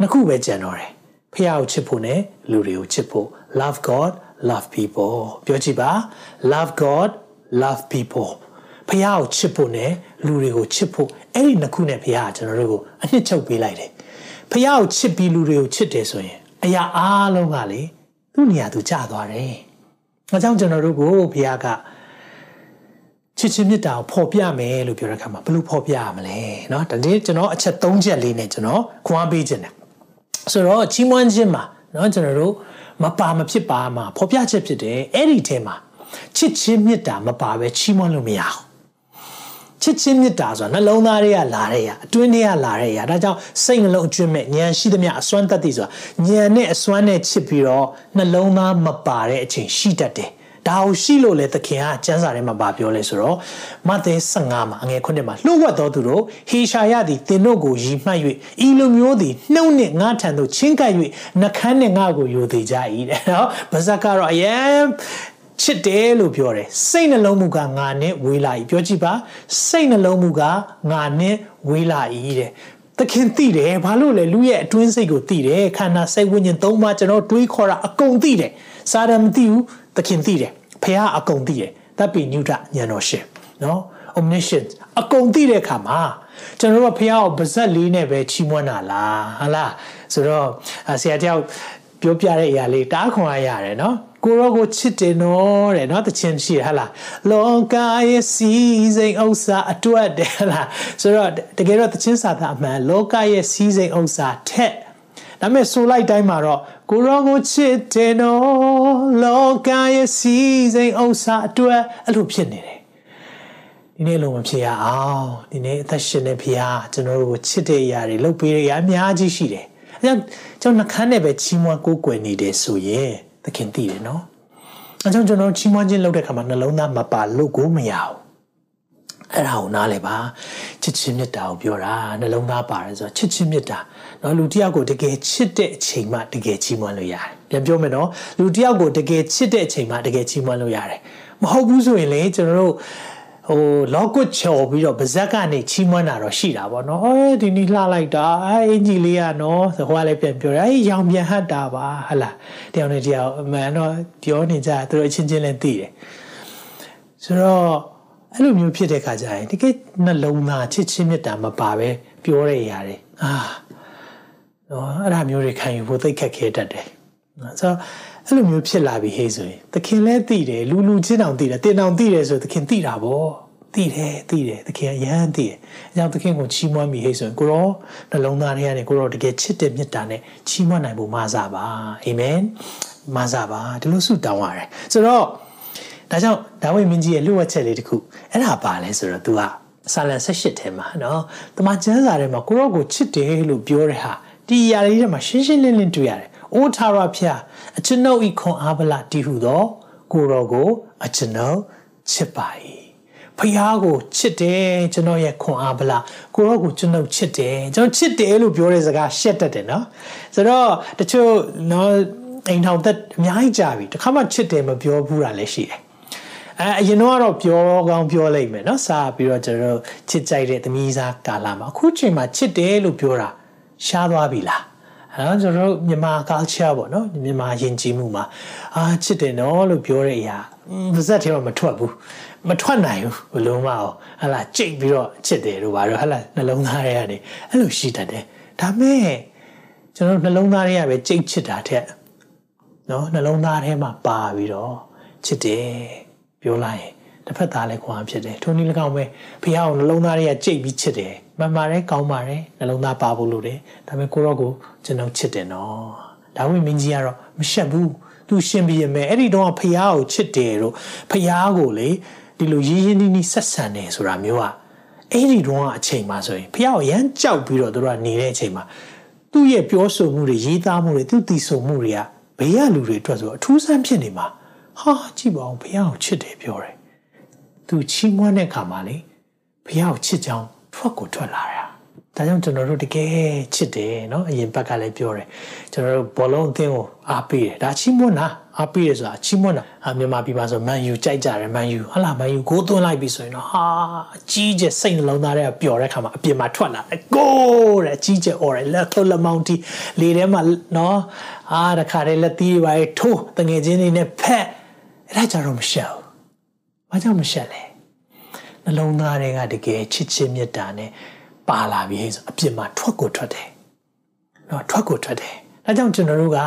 နှစ်ခုပဲကြံတော့တယ်ဖះကိုချစ်ဖို့နဲ့လူတွေကိုချစ်ဖို့ love god love people ပြောကြည့်ပါ love god love people ဖះကိုချစ်ဖို့နဲ့လူတွေကိုချစ်ဖို့အဲ့ဒီနှစ်ခုနဲ့ဖះကကျွန်တော်တို့ကိုအနှစ်ချုပ်ပေးလိုက်တယ်ဖះကိုချစ်ပြီးလူတွေကိုချစ်တယ်ဆိုရင် အရာအားလုံးကလေသူ့နေရာသူကျသွားတယ်။အဲကြောင့်ကျွန်တော်တို့ကိုဖះကချစ်ချင်းမြတ်တာကိုဖော်ပြမယ်လို့ပြောတဲ့အခါမှာဘယ်လိုဖော်ပြရမလဲเนาะဒီကျွန်တော်အချက်၃ချက်လေးနဲ့ကျွန်တော်ခွန်အားပေးခြင်းတယ်ဆိုတော့ချီးမွမ်းခြင်းမှာเนาะကျွန်တော်တို့မပါမဖြစ်ပါမှာဖော်ပြချက်ဖြစ်တယ်အဲ့ဒီထဲမှာချစ်ချင်းမြတ်တာမပါပဲချီးမွမ်းလို့မရအောင် ချစ်ချင်းမြတ်တာဆိုတာနှလုံးသားတွေကလာတဲ့ရာအတွင်းတွေကလာတဲ့ရာဒါကြောင့်စိတ်နှလုံးအကျွင့်မဲ့ဉာဏ်ရှိသမျှအစွမ်းတတ်သည်ဆိုတာဉာဏ်နဲ့အစွမ်းနဲ့ချစ်ပြီးတော့နှလုံးသားမပါတဲ့အချိန်ရှိတတ်တယ်ဒါကိုရှိလို့လေသခင်ကကျမ်းစာထဲမှာဗာပြောလဲဆိုတော့မဿဲ15မှာအငယ်9မှာလှုပ်ဝက်တော်သူတို့ဟေရှာယသည်သင်တို့ကိုယီမှတ်၍ဤလိုမျိုးသည်နှုတ်နှင့်ငါထံသို့ချင်းကပ်၍နှခမ်းနှင့်ငါကိုယိုသေးကြ၏တဲ့နော်ဗဇက်ကတော့အယံ ချစ်တယ်လို့ပြောတယ်စိတ်နှလုံးမူကငါနဲ့ဝေးလာ၏ပြောကြည့်ပါစိတ်နှလုံးမူကငါနဲ့ဝေးလာ၏တဲ့သခင်သိတယ်ဘာလို့လဲလူရဲ့အတွင်းစိတ်ကိုသိတယ်ခန္ဓာစိတ်ဝိညာဉ်သုံးပါးကျွန်တော်တွေးခေါ်တာအကုန်သိတယ်စာရမသိဘူးသခင်သိတယ်ဖះအကုန်သိတယ်တပ်ပိညုတဉာဏ်တော်ရှင်နော် omniscient အကုန်သိတဲ့အခါမှာကျွန်တော်တို့ကဖះကိုပါဇက်လေးနဲ့ပဲချီးမွမ်းတာလားဟာလားဆိုတော့ဆရာတယောက်ပြောပြတဲ့အရာလေးတားခွန်ရရတယ်နော် ကိုရောကိုချစ်တယ်နော်တဲ့နော်တခြင်းရှိရဟလားလောကရဲ့စီစိမ်ဥစ္စာအတွက်တဲ့ဟလားဆိုတော့တကယ်တော့တခြင်းစာသားအမှန်လောကရဲ့စီစိမ်ဥစ္စာထက်ဒါပေမဲ့ဆိုလိုက်တိုင်းမှာတော့ကိုရောကိုချစ်တယ်နော်လောကရဲ့စီစိမ်ဥစ္စာအတွက်အဲ့လိုဖြစ်နေတယ်ဒီနေ့လုံးမဖြစ်ရအောင်ဒီနေ့အသက်ရှင်နေဖျားကျွန်တော်တို့ကိုချစ်တဲ့အရာတွေလုပ်ပေးတဲ့အရာအများကြီးရှိတယ်အဲကြောင့်ကျွန်တော်နှခမ်းနဲ့ပဲချီးမွမ်းကိုးကွယ်နေတယ်ဆိုရင်သ ခင်သိတယ်နော်အဲကြောင့်ကျွန်တော်ချီးမွမ်းခြင်းလုပ်တဲ့အခါမှာနှလုံးသားမပါလို့ကိုမရဘူးအဲ့ဒါကိုနားလည်ပါချစ်ချင်းမေတ္တာကိုပြောတာနှလုံးသားပါတယ်ဆိုတော့ချစ်ချင်းမေတ္တာနော်လူတယောက်ကိုတကယ်ချစ်တဲ့အချိန်မှတကယ်ချီးမွမ်းလို့ရတယ်ပြန်ပြောမယ်နော်လူတယောက်ကိုတကယ်ချစ်တဲ့အချိန်မှတကယ်ချီးမွမ်းလို့ရတယ်မဟုတ်ဘူးဆိုရင်လေကျွန်တော်တို့ ဟဟိုလောကွတ်ချော်ပြီးတော့ဗဇက်ကနေချီးမွမ်းတာတော့ရှိတာပေါ့နော်အဲဒီနေ့လှလိုက်တာအဲအင်ကြီးလေးကနော်သဟွားလည်းပြန်ပြောတယ်အဲရောင်ပြန်ဟတ်တာပါဟလာတယောက်နဲ့တယောက်အမှန်တော့ပြောနေကြသူတို့အချင်းချင်းလည်းသိတယ်ဆိုတော့အဲ့လိုမျိုးဖြစ်တဲ့ခါကျရင်တကယ်နှလုံးသားချစ်ချင်းမြတ်တာမပါပဲပြောရရရတယ်အာနော်အဲ့ဒါမျိုးတွေခံယူဖို့သိခက်ခဲတတ်တယ်ဆိုတော့ အဲ့လိုမျိုးဖြစ်လာပြီဟေးဆိုရင်သခင်လည်းသိတယ်လူလူချင်းအောင်သိတယ်တင်အောင်သိတယ်ဆိုသခင်သိတာပေါ့သိတယ်သိတယ်သခင်အရန်သိတယ်အဲကြောင့်သခင်ကိုချီးမွမ်းမိဟေးဆိုရင်ကိုရောနှလုံးသားထဲကနေကိုရောတကယ်ချစ်တဲ့မေတ္တာနဲ့ချီးမွမ်းနိုင်ဖို့မဆာပါအာမင်မဆာပါဒီလိုဆုတောင်းရတယ်ဆိုတော့ဒါကြောင့်ဒါဝိမင်းကြီးရဲ့လူဝတ်ချက်လေးတစ်ခုအဲ့ဒါပါလဲဆိုတော့ तू ကဆာလန်78ထဲမှာနော်တမန်ကျမ်းစာထဲမှာကိုရောကိုချစ်တယ်လို့ပြောတဲ့ဟာဒီအရာလေးတွေမှာရှင်းရှင်းလင်းလင်းတွေ့ရတယ်။အိုးထာရဖျား အကျွန်ုပ်ဤခွန်အားဗလာတည်ဟုသော ကိုရောကိုအကျွန်ုပ်ချစ်ပါ၏။ဖျားကိုချစ်တယ်ကျွန်တော်ရဲ့ခွန်အားဗလာကိုရောကိုကျွန်ုပ်ချစ်တယ်ကျွန်တော်ချစ်တယ်လို့ပြောတဲ့စကားရှက်တတ်တယ်နော်။ဆိုတော့တချို့နော်အိမ်ထောင်သက်အများကြီးကြာပြီတခါမှချစ်တယ်မပြောဘူးတာလည်းရှိတယ်။အဲအရင်တော့ကတော့ပြောကောင်းပြောလိုက်မယ်နော်စာပြီးတော့ကျွန်တော်ချစ်ကြိုက်တဲ့သမီးစားကာလမှာအခုချိန်မှာချစ်တယ်လို့ပြောတာရှားသွားပြီလား အဲတော့ကျွန်တော်တို့မြန်မာ culture ပေါ့နော်မြန်မာယဉ်ကျေးမှုမှာအာချစ်တယ်နော်လို့ပြောတဲ့အရာပါဇက်ထဲမှာမထွက်ဘူးမထွက်နိုင်ဘူးဘလုံးမအောင်ဟလာကြိတ်ပြီးတော့ချစ်တယ်လို့ပါတော့ဟလာနှလုံးသားထဲကနေအဲ့လိုရှိတတ်တယ်ဒါမဲ့ကျွန်တော်နှလုံးသားထဲကပဲကြိတ်ချစ်တာတဲ့နော်နှလုံးသားထဲမှာပါပြီးတော့ချစ်တယ်ပြောလိုက်ရင် တစ်ဖက်သားလည်းခွာဖြစ်တယ်ထိုနည်း၎င်းပဲဖះအောင်နှလုံးသားတွေကကြိတ်ပြီးချစ်တယ်မှန်ပါတယ်ကောင်းပါတယ်နှလုံးသားပါဖို့လိုတယ်ဒါပေမဲ့ကိုရော့ကိုကျွန်တော်ချစ်တယ်နော်ဒါဝိမင်းကြီးကတော့မရှက်ဘူးသူရှင်ပြင်းမဲ့အဲ့ဒီတော့ဖះကိုချစ်တယ်တို့ဖះကိုလေဒီလိုရင်းရင်းနှီးနှီးဆက်ဆံတယ်ဆိုတာမျိုးอ่ะအဲ့ဒီတော့အချိန်မှာဆိုရင်ဖះကိုရမ်းကြောက်ပြီးတော့တို့ကနေတဲ့အချိန်မှာသူ့ရဲ့ပြောဆိုမှုတွေရေးသားမှုတွေသူ့တည်ဆိုမှုတွေကဘေးရလူတွေအတွက်ဆိုအထူးဆန်းဖြစ်နေမှာဟာကြည့်ပါဦးဖះကိုချစ်တယ်ပြောတယ် သူချီးမွမ်းတဲ့အခါမှာလေဖះကိုချစ်ကြောင်းထွက်ကိုထွက်လာတာဒါကြောင့်ကျွန်တော်တို့တကယ်ချစ်တယ်เนาะအရင်ဘက်ကလည်းပြောတယ်ကျွန်တော်တို့ဘောလုံးအသင်းကိုအားပေးတယ်ဒါချီးမွမ်းတာအားပေးတယ်ဆိုတာချီးမွမ်းတာအမြန်မာပြည်မှာဆိုမန်ယူကြိုက်ကြတယ်မန်ယူဟလာမန်ယူကိုသွင်းလိုက်ပြီဆိုရင်တော့ဟာအကြီးကျယ်စိတ်နှလုံးသားတွေကပျော်တဲ့ခါမှာအပြင်မှာထွက်လာတယ်ကိုတဲ့အကြီးကျယ်အော်တယ်လက်ထုတ်လက်မောင်းတီလေထဲမှာเนาะအာတခါတည်းလက်သီးတွေပါထိုးတငယ်ချင်းတွေနဲ့ဖက်အဲ့ဒါကြတော့မရှက် ဘူးဘာကြောင့်မရှက်လဲနှလုံးသားတွေကတကယ်ချစ်ချင်းမေတ္တာနဲ့ပါလာပြီဆိုအပြစ်မှာထွက်ကိုထွက်တယ်။နော်ထွက်ကိုထွက်တယ်။ဒါကြောင့်ကျွန်တော်တို့က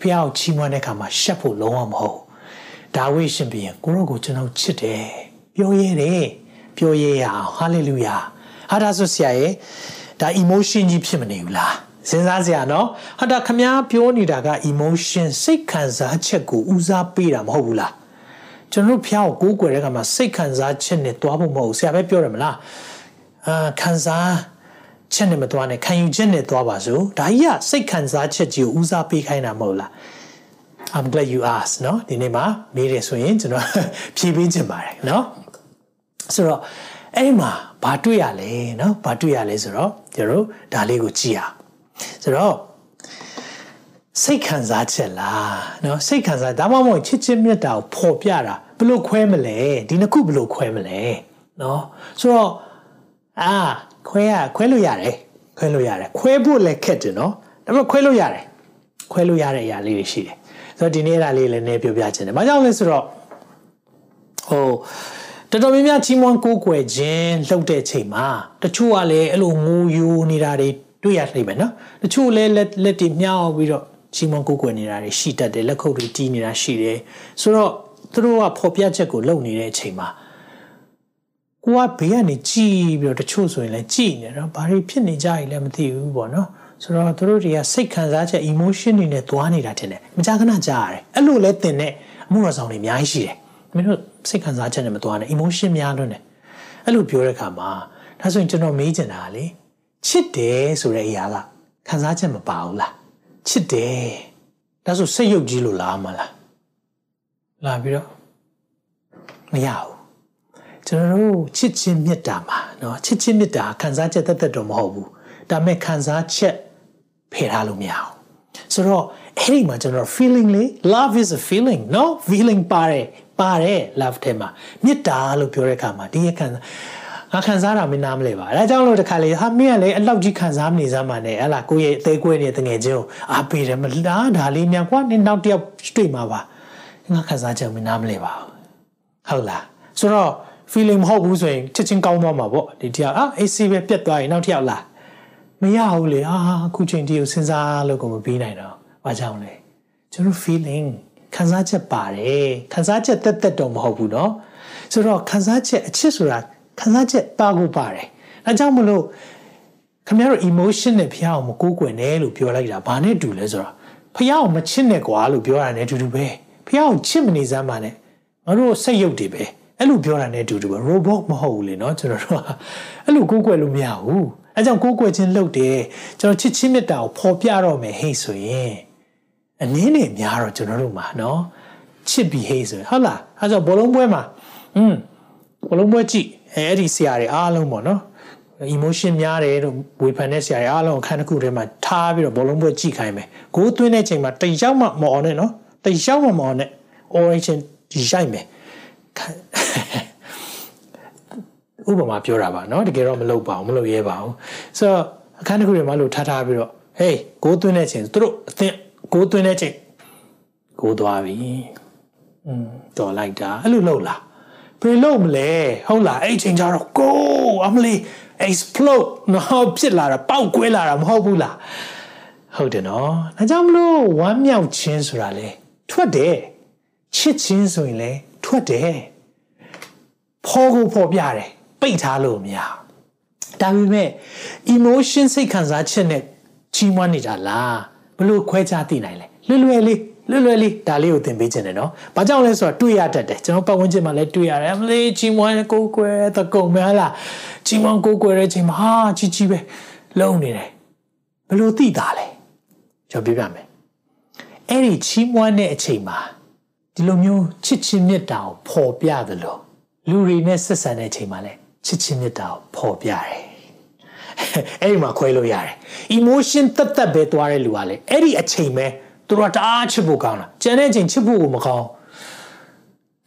ဖះကိုချီးမွမ်းတဲ့အခါမှာရှက်ဖို့လုံးဝမဟုတ်။ဒါဝိရှင်ပြန်ကိုရောကိုကျွန်တော်ချစ်တယ်။ပြောရဲတယ်။ပြောရဲရအောင်ဟာလေလုယာ။ဟာဒါဆိုဆရာရဲ့ဒါ emotion ကြီးဖြစ်မနေဘူးလား။စဉ်းစားစရာနော်။ဟာဒါခမားပြောနေတာက emotion စိတ်ခံစားချက်ကိုဦးစားပေးတာမဟုတ်ဘူးလား။ ကျွန်တော်တို့ဖျားကိုကိုးကွယ်တဲ့အခါမှာစိတ်ခံစားချက်နဲ့တွားဖို့မဟုတ်ဆရာပဲပြောတယ်မလားအာခံစားချက်နဲ့မတွားနဲ့ခံယူချက်နဲ့တွားပါစို့ဒါကြီးကစိတ်ခံစားချက်ကြီးကိုဦးစားပေးခိုင်းတာမဟုတ်လား I'm glad you asked เนาะဒီနေ့မှာမေးတယ်ဆိုရင်ကျွန်တော်ဖြေပေးခြင်းပါတယ်เนาะဆိုတော့အဲ့ဒီမှာဘာတွေ့ရလဲเนาะဘာတွေ့ရလဲဆိုတော့ကျွန်တော်ဒါလေးကိုကြည့်အောင်ဆိုတော့ စိတ်ခံစားချက်လားเนาะစိတ်ခံစားဒါမှမဟုတ်ချစ်ချင်းမြတ်တာကိုပေါ်ပြတာဘလို့ခွဲမလဲဒီနှစ်ခုဘလို့ခွဲမလဲเนาะဆိုတော့အာခွဲရခွဲလို့ရတယ်ခွဲလို့ရတယ်ခွဲဖို့လည်းခက်တယ်เนาะဒါပေမဲ့ခွဲလို့ရတယ်ခွဲလို့ရတဲ့အရာလေးတွေရှိတယ်ဆိုတော့ဒီနေ့အဲ့ဒါလေးလည်းနည်းပြောပြခြင်းတယ်ဘာကြောင့်လဲဆိုတော့ဟိုတော်တော်များများချီးမွမ်းကိုးကွယ်ခြင်းလှုပ်တဲ့ချိန်မှာတချို့ကလည်းအဲ့လိုငိုယိုနေတာတွေတွေ့ရလိမ့်မယ်နော်တချို့လည်းလက်လက်တွေမြောက်ပြီးတော့ ချီးမွမ်းကိုးကွယ်နေတာတွေရှိတတ်တယ်လက်ခုပ်တွေတီးနေတာရှိတယ်ဆိုတော့သူတို့ကဖော်ပြချက်ကိုလုပ်နေတဲ့အချိန်မှာကိုကဘေးကနေကြည်ပြီးတော့တချို့ဆိုရင်လည်းကြည်နေတော့ဘာတွေဖြစ်နေကြရလဲမသိဘူးပေါ့နော်ဆိုတော့သူတို့တွေကစိတ်ခံစားချက် emotion တွေနဲ့သွားနေတာတင်တယ်မကြခဏကြားရတယ်အဲ့လိုလဲတင်တဲ့အမှုတော်ဆောင်တွေအများကြီးရှိတယ်မင်းတို့စိတ်ခံစားချက်နဲ့မသွားနဲ့ emotion များလွန်းတယ်အဲ့လိုပြောတဲ့အခါမှာဒါဆိုရင်ကျွန်တော်မေးချင်တာလေချစ်တယ်ဆိုတဲ့အရာကခံစားချက်မပါဘူးလား ချစ်တယ်ဒါဆိုစိတ်ရုပ်ကြီးလို့လားမလားလာပြီးတော့မရဘူးကျွန်တော်တို့ချစ်ချင်းမေတ္တာမှာเนาะချစ်ချင်းမေတ္တာခံစားချက်သက်သက်တော့မဟုတ်ဘူးဒါပေမဲ့ခံစားချက်ဖယ်ထားလို့မရအောင်ဆိုတော့အဲ့ဒီမှာကျွန်တော် feeling လေ love is a feeling เนาะ feeling ပါတယ် ပါတယ် love ထဲမှာမေတ္တာလို့ပြောတဲ့အခါမှာဒီရခံစား ငါခံစားတာမင်းနားမလဲပါဒါကြောင့်လို့တခါလေဟာမင်းကလည်းအလောက်ကြီးခံစားမနေစမ်းပါနဲ့ဟလာကိုယ့်ရဲ့အသေးကွဲနေတဲ့ငယ်ချင်းကိုအားပေးတယ်မလားဒါလေးမြန်ကွာနင်နောက်တယောက်တွေ့မှာပါငါခံစားချက်မင်းနားမလဲပါဟုတ်လားဆိုတော့ feeling မဟုတ်ဘူးဆိုရင်ချက်ချင်းကောင်းသွားမှာပေါ့ဒီတယောက်အာ AC ပဲပြတ်သွားရင်နောက်တစ်ယောက်လာမရဘူးလေအာအခုချိန်တည်းကိုစဉ်းစားလို့ကိုမပြီးနိုင်တော့ဘာကြောင့်လဲကျွန်တော် feeling ခံစားချက်ပါတယ်ခံစားချက်တက်တက်တော့မဟုတ်ဘူးเนาะဆိုတော့ခံစားချက်အချစ်ဆိုတာ ခံစားချက်ပါကိုပါတယ်အဲကြောင့်မလို့ခင်ဗျားတို့ emotion နဲ့ဖះအောင်မကိုးကွယ်နဲ့လို့ပြောလိုက်တာဘာနဲ့တူလဲဆိုတော့ဖះအောင်မချစ်နဲ့ကွာလို့ပြောတာ ਨੇ တူတူပဲဖះအောင်ချစ်မနေစမ်းပါနဲ့ငါတို့စိတ်ရုပ်တွေပဲအဲ့လိုပြောတာ ਨੇ တူတူပဲ robot မဟုတ်ဘူးလေเนาะကျွန်တော်တို့ကအဲ့လိုကိုးကွယ်လို့မရဘူးအဲကြောင့်ကိုးကွယ်ခြင်းလုပ်တယ်ကျွန်တော်ချစ်ချင်းမြတ်တာကိုပေါ်ပြတော့မယ်ဟိတ်ဆိုရင်အနည်းနဲ့များတော့ကျွန်တော်တို့မှာเนาะချစ်ပြီးဟိတ်ဆိုဟုတ်လားအဲကြောင့်ဘောလုံးပွဲမှာอืมဘောလုံးပွဲကြည့် အဲအဲ့ဒီဆရာတွေအားလုံးပေါ့နော် emotion များတယ်လို့ဝေဖန်တဲ့ဆရာတွေအားလုံးအခန်းတစ်ခုထဲမှာထားပြီးတော့ဘောလုံးပွဲကြည့်ခိုင်းမယ်ဂိုးသွင်းတဲ့ချိန်မှာတယောက်မှမအောင်နဲ့နော်တယောက်မှမအောင်နဲ့ origin ရိုက်မယ်ဥပမာပြောတာပါเนาะတကယ်တော့မလုပ်ပါဘူးမလုပ်ရဲပါဘူးဆိုတော့အခန်းတစ်ခုထဲမှာလို့ထားထားပြီးတော့ hey ဂိုးသွင်းတဲ့ချိန်သူတို့အသင်ဂိုးသွင်းတဲ့ချိန်ဂိုးသွားပြီอืมတော်လိုက်တာအဲ့လိုလုပ်လား ဘယ်လုပ်မလဲဟုတ်လားအဲ့ချိန်ကျတော့ go အမလီ explode နော်ဖြစ်လာတာပေါက်ကွဲလာတာမဟုတ်ဘူးလားဟုတ်တယ်နော်ဒါကြောင့်မလို့ဝမ်းမြောက်ခြင်းဆိုတာလေထွက်တယ်ချစ်ခြင်းဆိုရင်လေထွက်တယ်ဖောကိုဖောပြတယ်ပိတ်ထားလို့မရဒါပေမဲ့ emotion စိတ်ခံစားချက်နဲ့ချီးမွမ်းနေတာလားဘလို့ခွဲခြားသိနိုင်လဲလွယ်လွယ်လေး လွယ်လွယ်လေးဒါလေးကိုသင်ပေးခြင်းတယ်နော်။ဘာကြောင့်လဲဆိုတော့တွေ့ရတတ်တယ်ကျွန်တော်ပတ်ဝန်းကျင်မှာလည်းတွေ့ရတယ်။အမလေးချီမွန်ကိုကွယ်တကုံမလားချီမွန်ကိုကွယ်တဲ့ချိန်မှာဟာကြီးကြီးပဲလုံးနေတယ်။ဘလို့သိတာလဲ။ကျွန်တော်ပြပြမယ်။အဲ့ဒီချီမွန်တဲ့အချိန်မှာဒီလိုမျိုးချစ်ချင်းမြတ်တာကိုပေါ်ပြသလိုလူတွေနဲ့ဆက်ဆံတဲ့အချိန်မှာလည်းချစ်ချင်းမြတ်တာကိုပေါ်ပြတယ်။အဲ့ဒီမှာခွဲလို့ရတယ် emotion တက်တက်ပဲသွားတဲ့လူကလည်းအဲ့ဒီအချိန်ပဲ သူတို့ကတအားချစ်ဖို့ကောင်းတာကျန်တဲ့အချိန်ချစ်ဖို့ကိုမကောင်း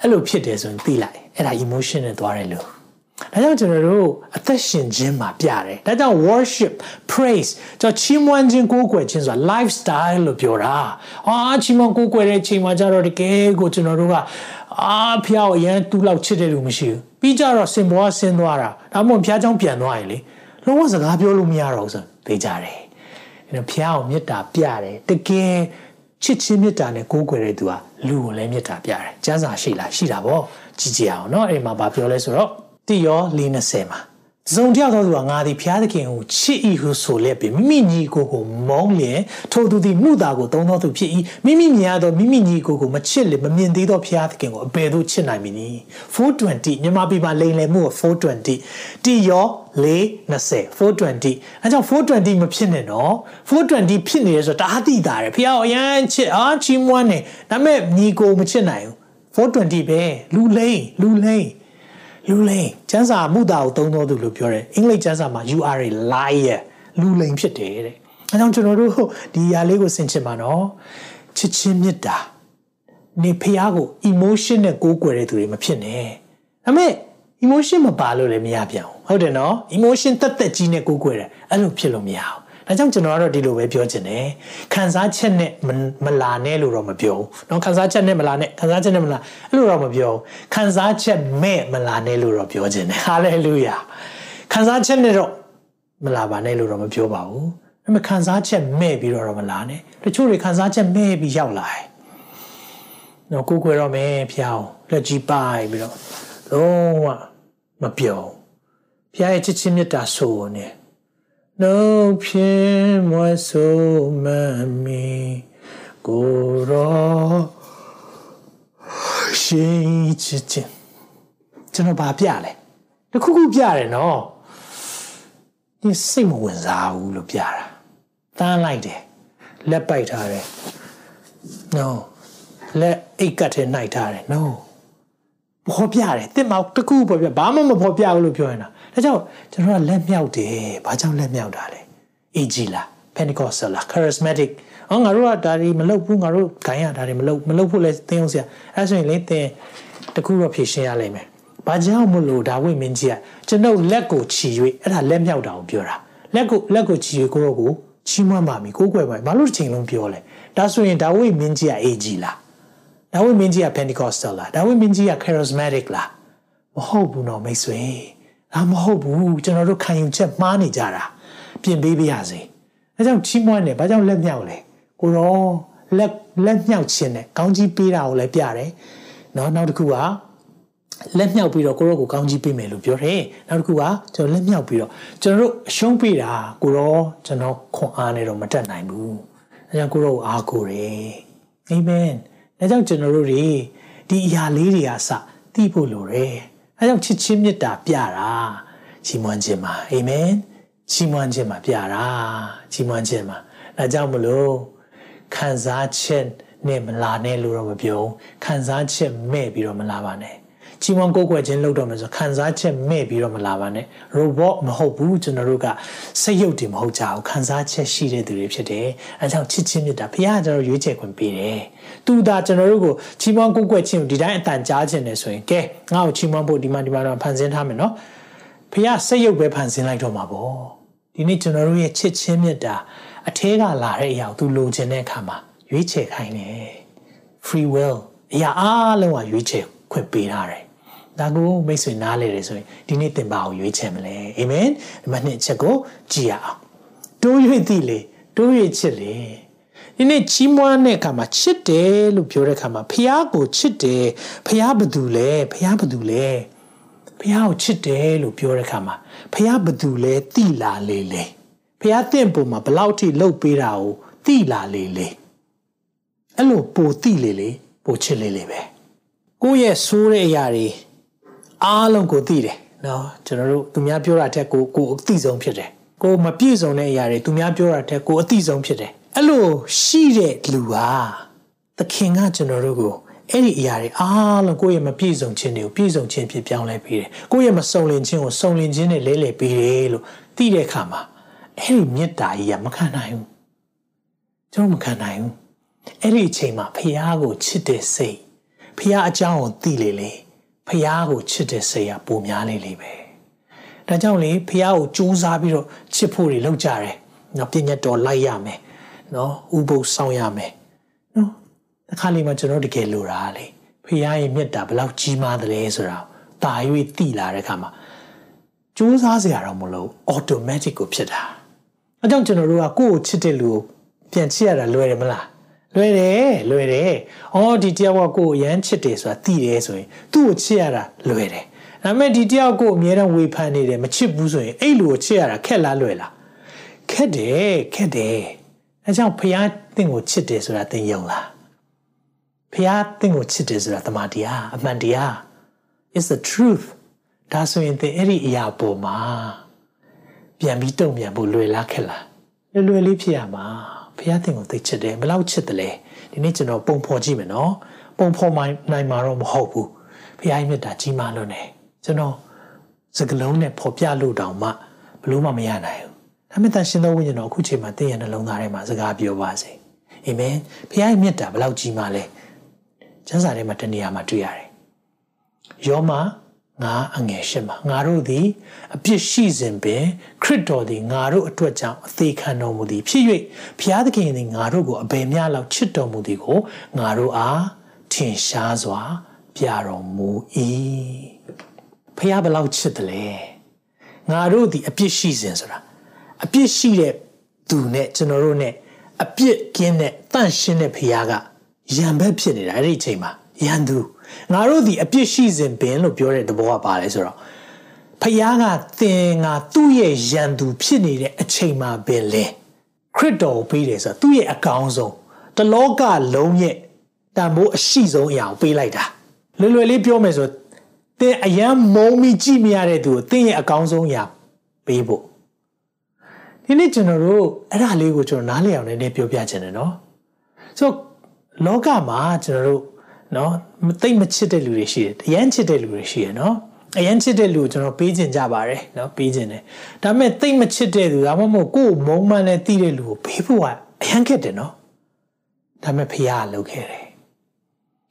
အဲ့လိုဖြစ်တယ်ဆိုရင်သိလိုက်အဲ့ဒါ emotion နဲ့သွားတယ်လို့ဒါကြောင့်ကျွန်တော်တို့အသက်ရှင်ခြင်းမှာပြတယ်ဒါကြောင့် worship praise ကျွန်တော်ချီးမွမ်းခြင်းကိုးကွယ်ခြင်းဆိုတာ lifestyle လို့ပြောတာအာချီးမွမ်းကိုးကွယ်တဲ့ချိန်မှာကျတော့တကယ်ကိုကျွန်တော်တို့ကအာဖျားကိုအရန်တူးလောက်ချစ်တယ်လို့မရှိဘူးပြီးကြတော့စင်ပေါ်ဆင်းသွားတာဒါမှမဟုတ်ဖျားချောင်းပြန်သွားရင်လေလုံးဝစကားပြောလို့မရတော့ဘူးဆိုသိကြတယ်အဲ့တော့ဖျားကိုမေတ္တာပြတယ်တကယ် ချစ်ချင်းမေတ္တာနဲ့ကိုးကွယ်တဲ့သူဟာလူကိုလည်းမေတ္တာပြတယ်။ကျမ်းစာရှိလားရှိတာပေါ့ကြည့်ကြအောင်နော်အဲ့မှာဘာပြောလဲဆိုတော့တိရော၄20မှာ ဇုံတယောက်သောသူကငါသည်ဘုရားသခင်ကိုချစ်၏ဟုဆိုလက်ပြီးမိမိညီကိုကိုမုန်းလျင်ထိုသူသည်မှုတာကိုသုံးသောသူဖြစ်၏မိမိမြင်ရသောမိမိညီကိုကိုမချစ်လေမမြင်သေးသောဘုရားသခင်ကိုအဘယ်သို့ချစ်နိုင်မည်နည်း420မြန်မာပြည်မှာလိန်လည်မှုက420တိယော420 420အဲကြောင့်420မဖြစ်နဲ့နော်420ဖြစ်နေရဆိုတအားတိတာတယ်ဘုရားအရန်ချစ်အားချီးမွမ်းနေဒါပေမဲ့ညီကိုမချစ်နိုင်ဘူး420ပဲလူလိန်လူလိန် လူလိန်ကျန်းစာမှုတာကိုသုံးတော်သူလို့ပြောတယ်အင်္ဂလိပ်ကျန်းစာမှာ you are a liar လူလိန်ဖြစ်တယ်တဲ့အဲကြောင့်ကျွန်တော်တို့ဒီຢာလေးကိုဆင်ခြင်ပါနော်ချစ်ချင်းမေတ္တာနေဖះကို emotion နဲ့ကိုးကွယ်တဲ့သူတွေမဖြစ်နဲ့ဒါပေမဲ့ emotion မပါလို့လည်းမရပြန်ဘူးဟုတ်တယ်နော် emotion တက်တက်ကြီးနဲ့ကိုးကွယ်တယ်အဲ့လိုဖြစ်လို့မရဘူး ဒါကြောင့်ကျွန်တော်ကတော့ဒီလိုပဲပြောချင်တယ်ခံစားချက်နဲ့မလာနဲ့လို့တော့မပြောဘူးเนาะခံစားချက်နဲ့မလာနဲ့ခံစားချက်နဲ့မလာအဲ့လိုတော့မပြောဘူးခံစားချက်မဲ့မလာနဲ့လို့တော့ပြောချင်တယ်ဟာလေလုယာခံစားချက်နဲ့တော့မလာပါနဲ့လို့တော့မပြောပါဘူးဒါပေမဲ့ခံစားချက်မဲ့ပြီးတော့မလာနဲ့တချို့တွေခံစားချက်မဲ့ပြီးရောက်လာတယ်နော်ကိုကိုရောမယ်ဖျောင်းလက်ကြီးပိုက်ပြီးတော့လုံးဝမပြောဖျားရဲ့ချစ်ချင်းမြတ်တာဆိုနေ နှုတ်ဖြင့်မွတ်ဆိုမမီကိုရောရှင်ချစ်ချင်းကျွန်တော်ဗာပြလဲတခုခုပြတယ်နော်ဒီစိတ်မဝင်စားဘူးလို့ပြတာတန်းလိုက်တယ်လက်ပိုက်ထားတယ် no လက်အိတ်ကတ်ထဲနိုင်ထားတယ် no ဖော်ပြတယ်တစ်မောက်တခုဖော်ပြဘာမှမဖော်ပြဘူးလို့ပြောနေတာဒါကြောင့်ကျွန်တော်ကလက်မြောက်တယ်ဘာကြောင့်လက်မြောက်တာလဲ AG လား Pentecostal လား charismatic ဟောငါတို့ကဒါတွေမလုပ်ဘူးငါတို့ဂိုင်းရဒါတွေမလုပ်မလုပ်ဖို့လဲသင်အောင်ဆရာအဲဆိုရင်လေသင်တခုတော့ဖြေရှင်းရလိမ့်မယ်ဘာကြောင့်မလို့ဒါဝိမင်းကြီးကကျွန်ုပ်လက်ကိုချီ၍အဲ့ဒါလက်မြောက်တာကိုပြောတာလက်ကိုလက်ကိုချီ၍ကိုရောကိုချီးမွမ်းပါမီကိုကိုွယ်ပါဘာလို့တစ်ချိန်လုံးပြောလဲဒါဆိုရင်ဒါဝိမင်းကြီးကအေဂျီလား ဒါဝိမင်းကြီးက Pentecostal လားဒါဝိမင်းကြီးက charismatic လားမဟုတ်ဘူးနော်မိတ်ဆွေဒါမဟုတ်ဘူးကျွန်တော်တို့ခံယူချက်မှားနေကြတာပြင်ပေးပါရစေအဲကြောင့်ချီးမွမ်းတယ်ဘာကြောင့်လက်မြောက်လဲကိုရောလက်လက်မြောက်ခြင်းနဲ့ကောင်းကြီးပေးတာကိုလည်းပြတယ်နော်နောက်တစ်ခုကလက်မြောက်ပြီးတော့ကိုရောကိုကောင်းကြီးပေးမယ်လို့ပြောတယ်နောက်တစ်ခုကကျွန်တော်လက်မြောက်ပြီးတော့ကျွန်တော်တို့အရှုံးပေးတာကိုရောကျွန်တော်ခွန်အားနဲ့တော့မတက်နိုင်ဘူးအဲကြောင့်ကိုရောကိုအားကိုတယ်အာမင် ဒါကြောင့်ကျွန်တော်တို့တွေဒီအရာလေးတွေအစသိဖို့လိုတယ်အဲကြောင့်ချစ်ချင်းမေတ္တာပြတာချီးမွမ်းခြင်းပါအာမင်ချီးမွမ်းခြင်းပါပြတာချီးမွမ်းခြင်းပါဒါကြောင့်မလို့ခံစားချက်နဲ့မလာနဲ့လို့တော့မပြောခံစားချက်မဲ့ပြီးတော့မလာပါနဲ့ ချီးမွမ်းကိုးကွယ်ခြင်းလုပ်တော့မယ်ဆိုခံစားချက်မဲ့ပြီးတော့မလာပါနဲ့ robot မဟုတ်ဘူးကျွန်တော်တို့ကစိတ်ရုပ်တွေမဟုတ်ကြဘူးခံစားချက်ရှိတဲ့သူတွေဖြစ်တယ်အဲကြောင့်ချစ်ချင်းမြတ်တာဘုရားကကျွန်တော်ရွေးချယ်ခွင့်ပေးတယ်သူသာကျွန်တော်တို့ကိုချီးမွမ်းကိုးကွယ်ခြင်းကိုဒီတိုင်းအတန်ကြားခြင်းနဲ့ဆိုရင်ကဲငါ့ကိုချီးမွမ်းဖို့ဒီမှာဒီမှာတော့ဖန်ဆင်းထားမယ်နော်ဘုရားစိတ်ရုပ်ပဲဖန်ဆင်းလိုက်တော့မှာပေါ့ဒီနေ့ကျွန်တော်တို့ရဲ့ချစ်ချင်းမြတ်တာအထဲကလာတဲ့အရာကိုသူလိုချင်တဲ့အခါမှာရွေးချယ်ခိုင်းတယ် free will အရာအားလုံးကရွေးချယ်ခွင့်ပေးထားတယ် ဒါကိုမိတ်ဆွေနားလေတယ်ဆိုရင်ဒီနေ့သင်ပါကိုရွေးချယ်မလဲအာမင်ဒီမှာနှစ်ချက်ကိုကြည်ရအောင်တိုး၍သိလေတိုး၍ချစ်လေဒီနေ့ချီးမွမ်းတဲ့အခါမှာချစ်တယ်လို့ပြောတဲ့အခါမှာဖះကိုချစ်တယ်ဖះဘသူလဲဖះဘသူလဲဖះကိုချစ်တယ်လို့ပြောတဲ့အခါမှာဖះဘသူလဲသိလာလေလေဖះတင့်ပုံမှာဘလောက်ထိလှုပ်ပေးတာကိုသိလာလေလေအဲ့လိုပိုသိလေလေပိုချစ်လေလေပဲကိုယ့်ရဲ့ဆိုးတဲ့အရာတွေ အားလုံးကိုသိတယ်နော်ကျွန်တော်တို့သူများပြောတာတက်ကိုကိုအသိဆုံးဖြစ်တယ်ကိုမပြည့်စုံတဲ့အရာတွေသူများပြောတာတက်ကိုအသိဆုံးဖြစ်တယ်အဲ့လိုရှိတဲ့လူဟာသခင်ကကျွန်တော်တို့ကိုအဲ့ဒီအရာတွေအားလုံးကိုယ့်ရဲ့မပြည့်စုံခြင်းတွေကိုပြည့်စုံခြင်းဖြစ်ပြောင်းလဲပေးတယ်ကိုယ့်ရဲ့မစုံလင်ခြင်းကိုစုံလင်ခြင်းနဲ့လဲလှယ်ပေးတယ်လို့သိတဲ့အခါမှာအဲ့ဒီမေတ္တာကြီးကမခံနိုင်ဘူးကျွန်တော်မခံနိုင်ဘူးအဲ့ဒီအချိန်မှာဖះကိုချစ်တဲ့စိတ်ဖះအကြောင်းကိုသိလေလေ ဖះကိုချစ်တဲ့စိတ်ကပိုများလေလေပဲဒါကြောင့်လေဖះကိုကြိုးစားပြီးတော့ချစ်ဖို့တွေလုပ်ကြတယ်နော်ပြည့်ညတ်တော်လိုက်ရမယ်နော်ဥပုပ်ဆောင်ရမယ်နော်အခါလေးမှာကျွန်တော်တကယ်လိုတာလေဖះရဲ့မြတ်တာဘလောက်ကြီးမားသလဲဆိုတာတာ၍သိလာတဲ့အခါမှာကြိုးစားစရာတော့မလို automatic ကိုဖြစ်တာအဲကြောင့်ကျွန်တော်တို့ကကိုယ့်ကိုချစ်တဲ့လူကိုပြန်ချစ်ရတာလွယ်တယ်မလား လွယ်တယ်လွယ်တယ်။အော်ဒီတယောက်ကကိုယ်အရန်ချစ်တယ်ဆိုတာသိတယ်ဆိုရင်သူ့ကိုချစ်ရတာလွယ်တယ်။ဒါပေမဲ့ဒီတယောက်ကိုအမြဲတမ်းဝေဖန်နေတယ်မချစ်ဘူးဆိုရင်အဲ့လူကိုချစ်ရတာခက်လားလွယ်လား။ခက်တယ်ခက်တယ်။အဲကြောင့်ဖះတင့်ကိုချစ်တယ်ဆိုတာသင်ယုံလား။ဖះတင့်ကိုချစ်တယ်ဆိုတာတမန်တရားအမှန်တရား is the truth ဒါဆိုရင်သင်အဲ့ဒီအရာပေါ်မှာပြန်ပြီးတုံ့ပြန်ဖို့လွယ်လားခက်လား။လွယ်လွယ်လေးဖြစ်ရမှာ။ ဖះသင်ကိုသိချစ်တယ်ဘယ်လောက်ချစ်တယ်လဲဒီနေ့ကျွန်တော်ပုံဖော်ကြည့်မယ်နော်ပုံဖော်နိုင်မှာတော့မဟုတ်ဘူးဖះရဲ့မြတ်တာကြီးမားလို့နေကျွန်တော်စကလုံးနဲ့ဖော်ပြလို့တောင်မှဘလို့မှမရနိုင်ဘူးဒါပေမဲ့တန်ရှင်သောဝိညာဉ်တော်အခုချိန်မှာသင်ရဲ့နှလုံးသားထဲမှာစကားပြောပါစေအာမင်ဖះရဲ့မြတ်တာဘယ်လောက်ကြီးမားလဲကျမ်းစာထဲမှာတနေရာမှာတွေ့ရတယ်ယောမ ငါအငယ်ရှင်းမှာငါတို့သည်အပြစ်ရှိစဉ်ပင်ခရစ်တော်သည်ငါတို့အတွက်ကြောင့်အသေးခံတော်မူသည်ဖြစ်၍ဘုရားသခင်သည်ငါတို့ကိုအဘယ်မျှလောက်ချစ်တော်မူသည်ကိုငါတို့အားထင်ရှားစွာ ပြတော်မူ၏ဘုရားဘယ်လောက်ချစ်တယ်လဲငါတို့သည်အပြစ်ရှိစဉ်ဆိုတာအပြစ်ရှိတဲ့သူနဲ့ကျွန်တော်တို့နဲ့အပြစ်ကင်းတဲ့တန့်ရှင်းတဲ့ဘုရားကရံဘက်ဖြစ်နေတာအဲ့ဒီအချိန်မှာရန်သူ ငါတို့ဒီအပြစ်ရှိစဉ်ပင်လို့ပြောတဲ့သဘောကပါလဲဆိုတော့ဖယားကသင်ငါသူ့ရဲ့ရန်သူဖြစ်နေတဲ့အချိန်မှာပင်လဲခရစ်တော်ပေးတယ်ဆိုတော့သူ့ရဲ့အကောင်းဆုံးတလောကလုံးရဲ့တန်ဖိုးအရှိဆုံးအရာကိုပေးလိုက်တာလွယ်လွယ်လေးပြောမယ်ဆိုသင်အယံမုံမိကြည့်မရတဲ့သူကိုသင်ရဲ့အကောင်းဆုံးအရာပေးဖို့ဒီနေ့ကျွန်တော်တို့အဲ့ဒါလေးကိုကျွန်တော်နားလည်အောင်လည်းပြောပြချင်တယ်နော်ဆိုလောကမှာကျွန်တော်တို့ နော်သိမချစ်တဲ့လူတွေရှိတယ်အရန်ချစ်တဲ့လူတွေရှိတယ်နော်အရန်ချစ်တဲ့လူကိုကျွန်တော်ပေးခြင်းကြပါတယ်နော်ပေးခြင်းတယ်ဒါပေမဲ့သိမချစ်တဲ့လူဒါမှမဟုတ်ကိုယ်မုံမှန်နဲ့တီးတဲ့လူကိုပေးဖို့ကအရန်ခက်တယ်နော်ဒါပေမဲ့ဖះကလုပ်ခဲ့တယ်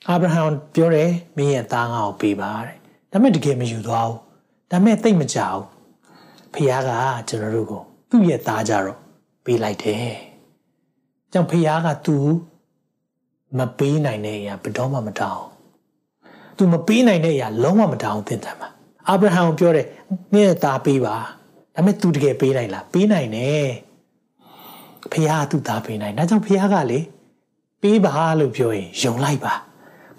အာဗြဟံပြောတယ်မင်းရဲ့သားငါ့ကိုပေးပါတဲ့ဒါပေမဲ့တကယ်မယူသွားဘူးဒါပေမဲ့သိမကြောက်ဖခင်ကကျွန်တော်တို့ကိုသူ့ရဲ့သားကြတော့ပေးလိုက်တယ်ကြောင့်ဖခင်ကသူ မပေးနိုင်တဲ့အရာဘယ်တော့မှမတောင်းသူမပေးနိုင်တဲ့အရာလုံးဝမတောင်းသင်တယ်မှာအာဗြဟံကိုပြောတယ်မင်းရဲ့သားပေးပါဒါပေမဲ့သူတကယ်ပေးနိုင်လားပေးနိုင်တယ်ဖခင်ကသူ့သားပေးနိုင်ဒါကြောင့်ဖခင်ကလေပေးပါလို့ပြောရင်ယုံလိုက်ပါ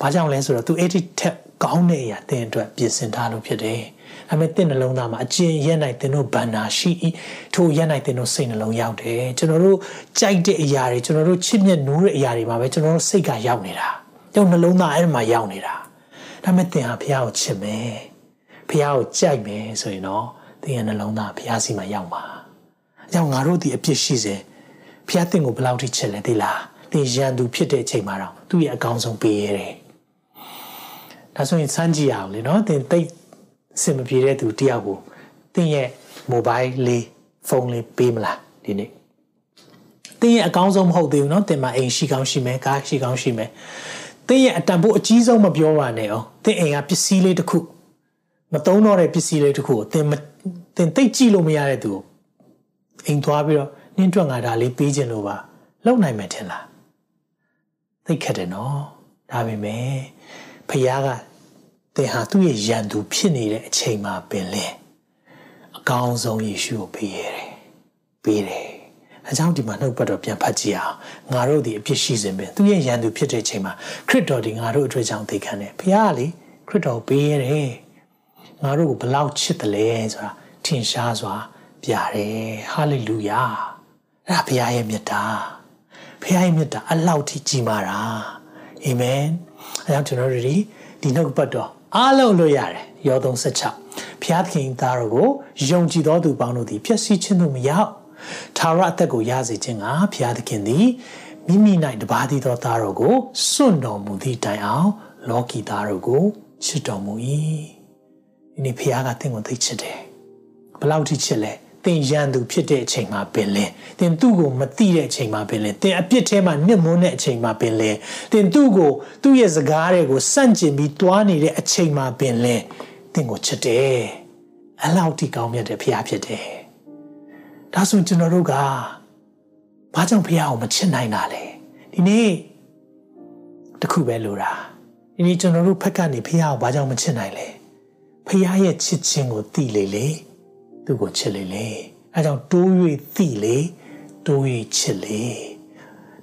ဘာကြောင့်လဲဆိုတော့ तू အဲ့ဒီထက်ကောင်းတဲ့အရာတင်အတွက်ပြင်ဆင်ထားလို့ဖြစ်တယ်။ ဒါပေမဲ့တင့်နှလုံးသားမှာအကျဉ်ရက်နိုင်တင်တို့ဗန္နာရှိ၏ထိုရက်နိုင်တင်တို့စိတ်နှလုံးရောက်တယ်။ကျွန်တော်တို့ကြိုက်တဲ့အရာတွေကျွန်တော်တို့ချစ်မြတ်နိုးတဲ့အရာတွေမှာပဲကျွန်တော်တို့စိတ်ကရောက်နေတာ။ကျွန်တော်နှလုံးသားအဲ့ဒီမှာရောက်နေတာ။ဒါပေမဲ့တင်ဟာဘုရားကိုချစ်မယ်။ဘုရားကိုကြိုက်မယ်ဆိုရင်တော့တင်ရဲ့နှလုံးသားဘုရားစီမှာရောက်မှာ။အကြောင်းငါတို့ဒီအပြစ်ရှိစေဘုရားတင်ကိုဘယ်လောက်ထိချစ်လဲသိလား။တင်ရန်သူဖြစ်တဲ့အချိန်မှာတော့သူ့ရဲ့အကောင်းဆုံးပေးရတယ်။ဒါဆိုရင်စမ်းကြည့်ရအောင်လေနော်သင်တိတ် စင်မပြေတဲ့သူတယောက်ကိုသင်ရဲ့ mobile လေးဖုန်းလေးပေးမလားဒီနေ့သင်ရဲ့အကောင်းဆုံးမဟုတ်သေးဘူးเนาะသင်မှာအိမ်ရှိကောင်းရှိမယ်ကားရှိကောင်းရှိမယ်သင်ရဲ့အတန်ဖို့အကြီးဆုံးမပြောပါနဲ့အောင်သင်အိမ်ကပစ္စည်းလေးတစ်ခုမသုံးတော့တဲ့ပစ္စည်းလေးတစ်ခုကိုသင်သင်တိတ်ကြည့်လို့မရတဲ့သူကိုအိမ်သွားပြီးတော့နင်းတွက်ငါဒါလေးပေးခြင်းလို့ပါလောက်နိုင်မယ်ထင်လားသိခက်တယ်နော်ဒါပေမဲ့ဖခင်က သင်ဟာသူ့ရဲ့ယံသူဖြစ်နေတဲ့အချိန်မှာပင်လေအကောင်းဆုံးယေရှုကိုပေးရတယ်ပေးတယ်အကြောင်းဒီမှာနှုတ်ပတ်တော်ပြန်ဖတ်ကြည့်အောင်ငါတို့ဒီအပြစ်ရှိစဉ်ပင်သူ့ရဲ့ယံသူဖြစ်တဲ့အချိန်မှာခရစ်တော်ဒီငါတို့အတွက်ကြောင့်သိခံတယ်ဖခင်ကလေခရစ်တော်ပေးရတယ်ငါတို့ကိုဘလောက်ချစ်တယ်လဲဆိုတာထင်ရှားစွာပြတယ်ဟာလေလုယာအဲ့ဒါဘုရားရဲ့မြတ်တာဘုရားရဲ့မြတ်တာအလောက်ထိကြီးမာတာအာမင်အဲကြောင့်ကျွန်တော်တို့ဒီနှုတ်ပတ်တော် အားလုံးလို့ရတယ်ယော36ဖျားသခင်သားတော်ကိုယုံကြည်သောသူပေါင်းတို့သည်ဖြစ်စီခြင်းတို့မရောက်ထာဝရအသက်ကိုရစေခြင်းကဖျားသခင်သည်မိမိ၌တပါးသည်သောသားတော်ကိုစွန့်တော်မူသည့်တိုင်အောင်လောကီသားတော်ကိုချစ်တော်မူ၏ဒီနေ့ဖျားကသင်ကိုသိချစ်တယ်ဘလောက်ထိချစ်လဲ သင်ရန်သူဖြစ်တဲ့အချိန်မှာပင်လဲသင်သူ့ကိုမသိတဲ့အချိန်မှာပင်လဲသင်အပြစ်ထဲမှာနစ်မွန်းတဲ့အချိန်မှာပင်လဲသင်သူ့ကိုသူ့ရဲ့စကားတွေကိုစန့်ကျင်ပြီးတွားနေတဲ့အချိန်မှာပင်လဲသင်ကိုချစ်တယ်အလောက်ထိကောင်းမြတ်တဲ့ဖခင်ဖြစ်တယ်ဒါဆိုကျွန်တော်တို့ကဘာကြောင့်ဖခင်ကိုမချစ်နိုင်တာလဲဒီနေ့တခုပဲလိုတာဒီနေ့ကျွန်တော်တို့ဖက်ကနေဖခင်ကိုဘာကြောင့်မချစ်နိုင်လဲဖခင်ရဲ့ချစ်ခြင်းကိုသိလေလေ သူ့ကိုချစ်လေလေအဲကြောင့်တိုး၍သိလေတိုး၍ချစ်လေ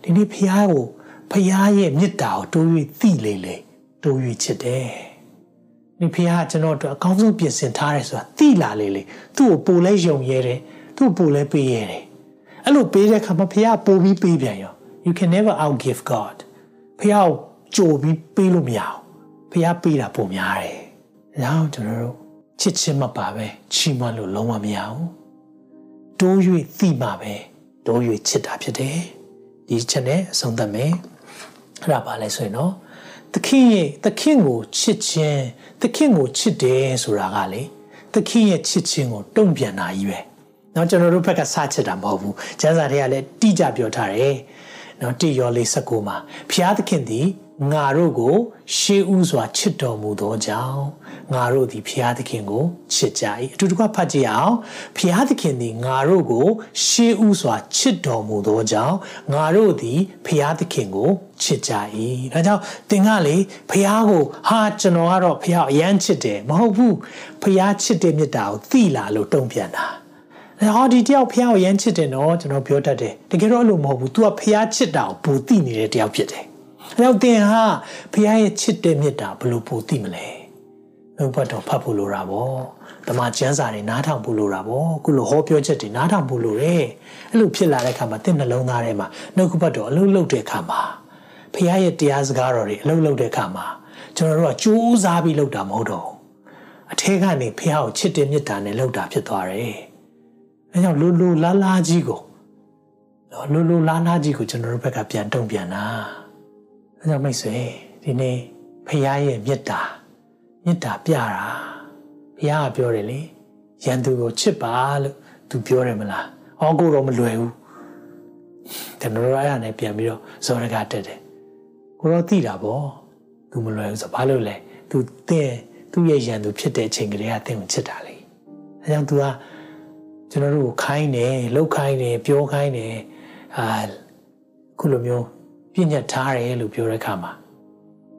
ဒီနေ့ဖះကိုဖះရဲ့မေတ္တာကိုတိုး၍သိလေလေတိုး၍ချစ်တယ်ဒီဖះကကျွန်တော်တို့အကောင်းဆုံးပြင်ဆင်ထားတယ်ဆိုတာသိလာလေလေသူ့ကိုပိုလဲယုံရဲတယ်သူ့ပိုလဲပေးရဲတယ်အဲ့လိုပေးတဲ့အခါမှာဖះပိုပြီးပေးပြန်ရော you can never outgive god ဖះကိုကြိုပြီးပေးလို့မရအောင်ဖះပေးတာပုံများတယ်။ဒါကြောင့်ကျွန်တော်တို့ ချစ်ချင်းမပါပဲချီးမွမ်းလို့လုံးဝမရဘူးတိုး၍သိမှပဲတိုး၍ချစ်တာဖြစ်တယ်ဒီချက်နဲ့အဆုံးသတ်မယ်အဲ့ဒါပါလဲဆိုရင်တော့သခင်ရဲ့သခင်ကိုချစ်ခြင်းသခင်ကိုချစ်တယ်ဆိုတာကလေသခင်ရဲ့ချစ်ခြင်းကိုတုံ့ပြန်တာကြီးပဲเนาะကျွန်တော်တို့ဘက်ကစချစ်တာမဟုတ်ဘူးကျမ်းစာတွေကလည်းတိကျပြောထားတယ်เนาะတိယောလေး19မှာဖျားသခင်သည် ငါတို့ကို ရှေးဥစွာချစ်တော်မူသောကြောင့်ငါတို့သည်ဖျားသခင်ကိုချစ်ကြ၏အတူတကွဖတ်ကြည့်အောင်ဖျားသခင်သည်ငါတို့ကိုရှေးဥစွာချစ်တော်မူသောကြောင့်ငါတို့သည်ဖျားသခင်ကိုချစ်ကြ၏ဒါကြောင့်သင်ကလေဖျားကိုဟာကျွန်တော်ကတော့ဖျားအယမ်းချစ်တယ်မဟုတ်ဘူးဖျားချစ်တဲ့မြတ်တာကိုသိလာလို့တုံ့ပြန်တာ။ဟောဒီတယောက်ဖះကိုရမ်းချစ်တယ်နော်ကျွန်တော်ပြောတတ်တယ်။တကယ်တော့အဲ့လိုမဟုတ်ဘူး။ तू ကဖះချစ်တာကိုပူသိနေတဲ့တယောက်ဖြစ်တယ်။ အဲတော့သင်ဟာဖះရဲ့ချစ်တဲ့မြတ်တာဘယ်လိုပိုသိမလဲ။နှုတ်ဘတ်တော်ဖတ်ဖို့လိုတာပေါ့။တမန်ကျမ်းစာတွေနားထောင်ဖို့လိုတာပေါ့။ခုလိုဟောပြောချက်တွေနားထောင်ဖို့လိုတယ်။အဲ့လိုဖြစ်လာတဲ့အခါမှာသင်နှလုံးသားထဲမှာနှုတ်ဘတ်တော်အလုံးလုံးတဲ့အခါမှာဖះရဲ့တရားစကားတော်တွေအလုံးလုံးတဲ့အခါမှာကျွန်တော်တို့ကကြိုးစားပြီးလုပ်တာမဟုတ်တော့အထဲကနေဖះကိုချစ်တဲ့မြတ်တာနဲ့လုပ်တာဖြစ်သွားတယ်။အဲကြောင့်လူလူလားလားကြီးကိုလူလူလားလားကြီးကိုကျွန်တော်တို့ဘက်ကပြန်တုံ့ပြန်တာ။ အဲကြောင့်မိတ်ဆွေဒီနေ့ဖခင်ရဲ့မေတ္တာမေတ္တာပြတာဘုရားကပြောတယ်လေရန်သူကိုချစ်ပါလို့သူပြောတယ်မလားအော်ကိုတော့မလွယ်ဘူးကျွန်တော်တို့အဲ့ဒါနဲ့ပြန်ပြီးတော့ဇောရကတက်တယ်ကိုတော့သိတာပေါ့သူမလွယ်ဘူးဆိုဘာလို့လဲသူတဲ့သူ့ရဲ့ရန်သူဖြစ်တဲ့အချိန်ကလေးကသင်ကိုချစ်တာလေအဲကြောင့် तू ကကျွန်တော်တို့ကိုခိုင်းတယ်လှုပ်ခိုင်းတယ်ပြောခိုင်းတယ်အာခုလိုမျိုး ပြညတ်ထားတယ်လို့ပြောတဲ့အခါမှာ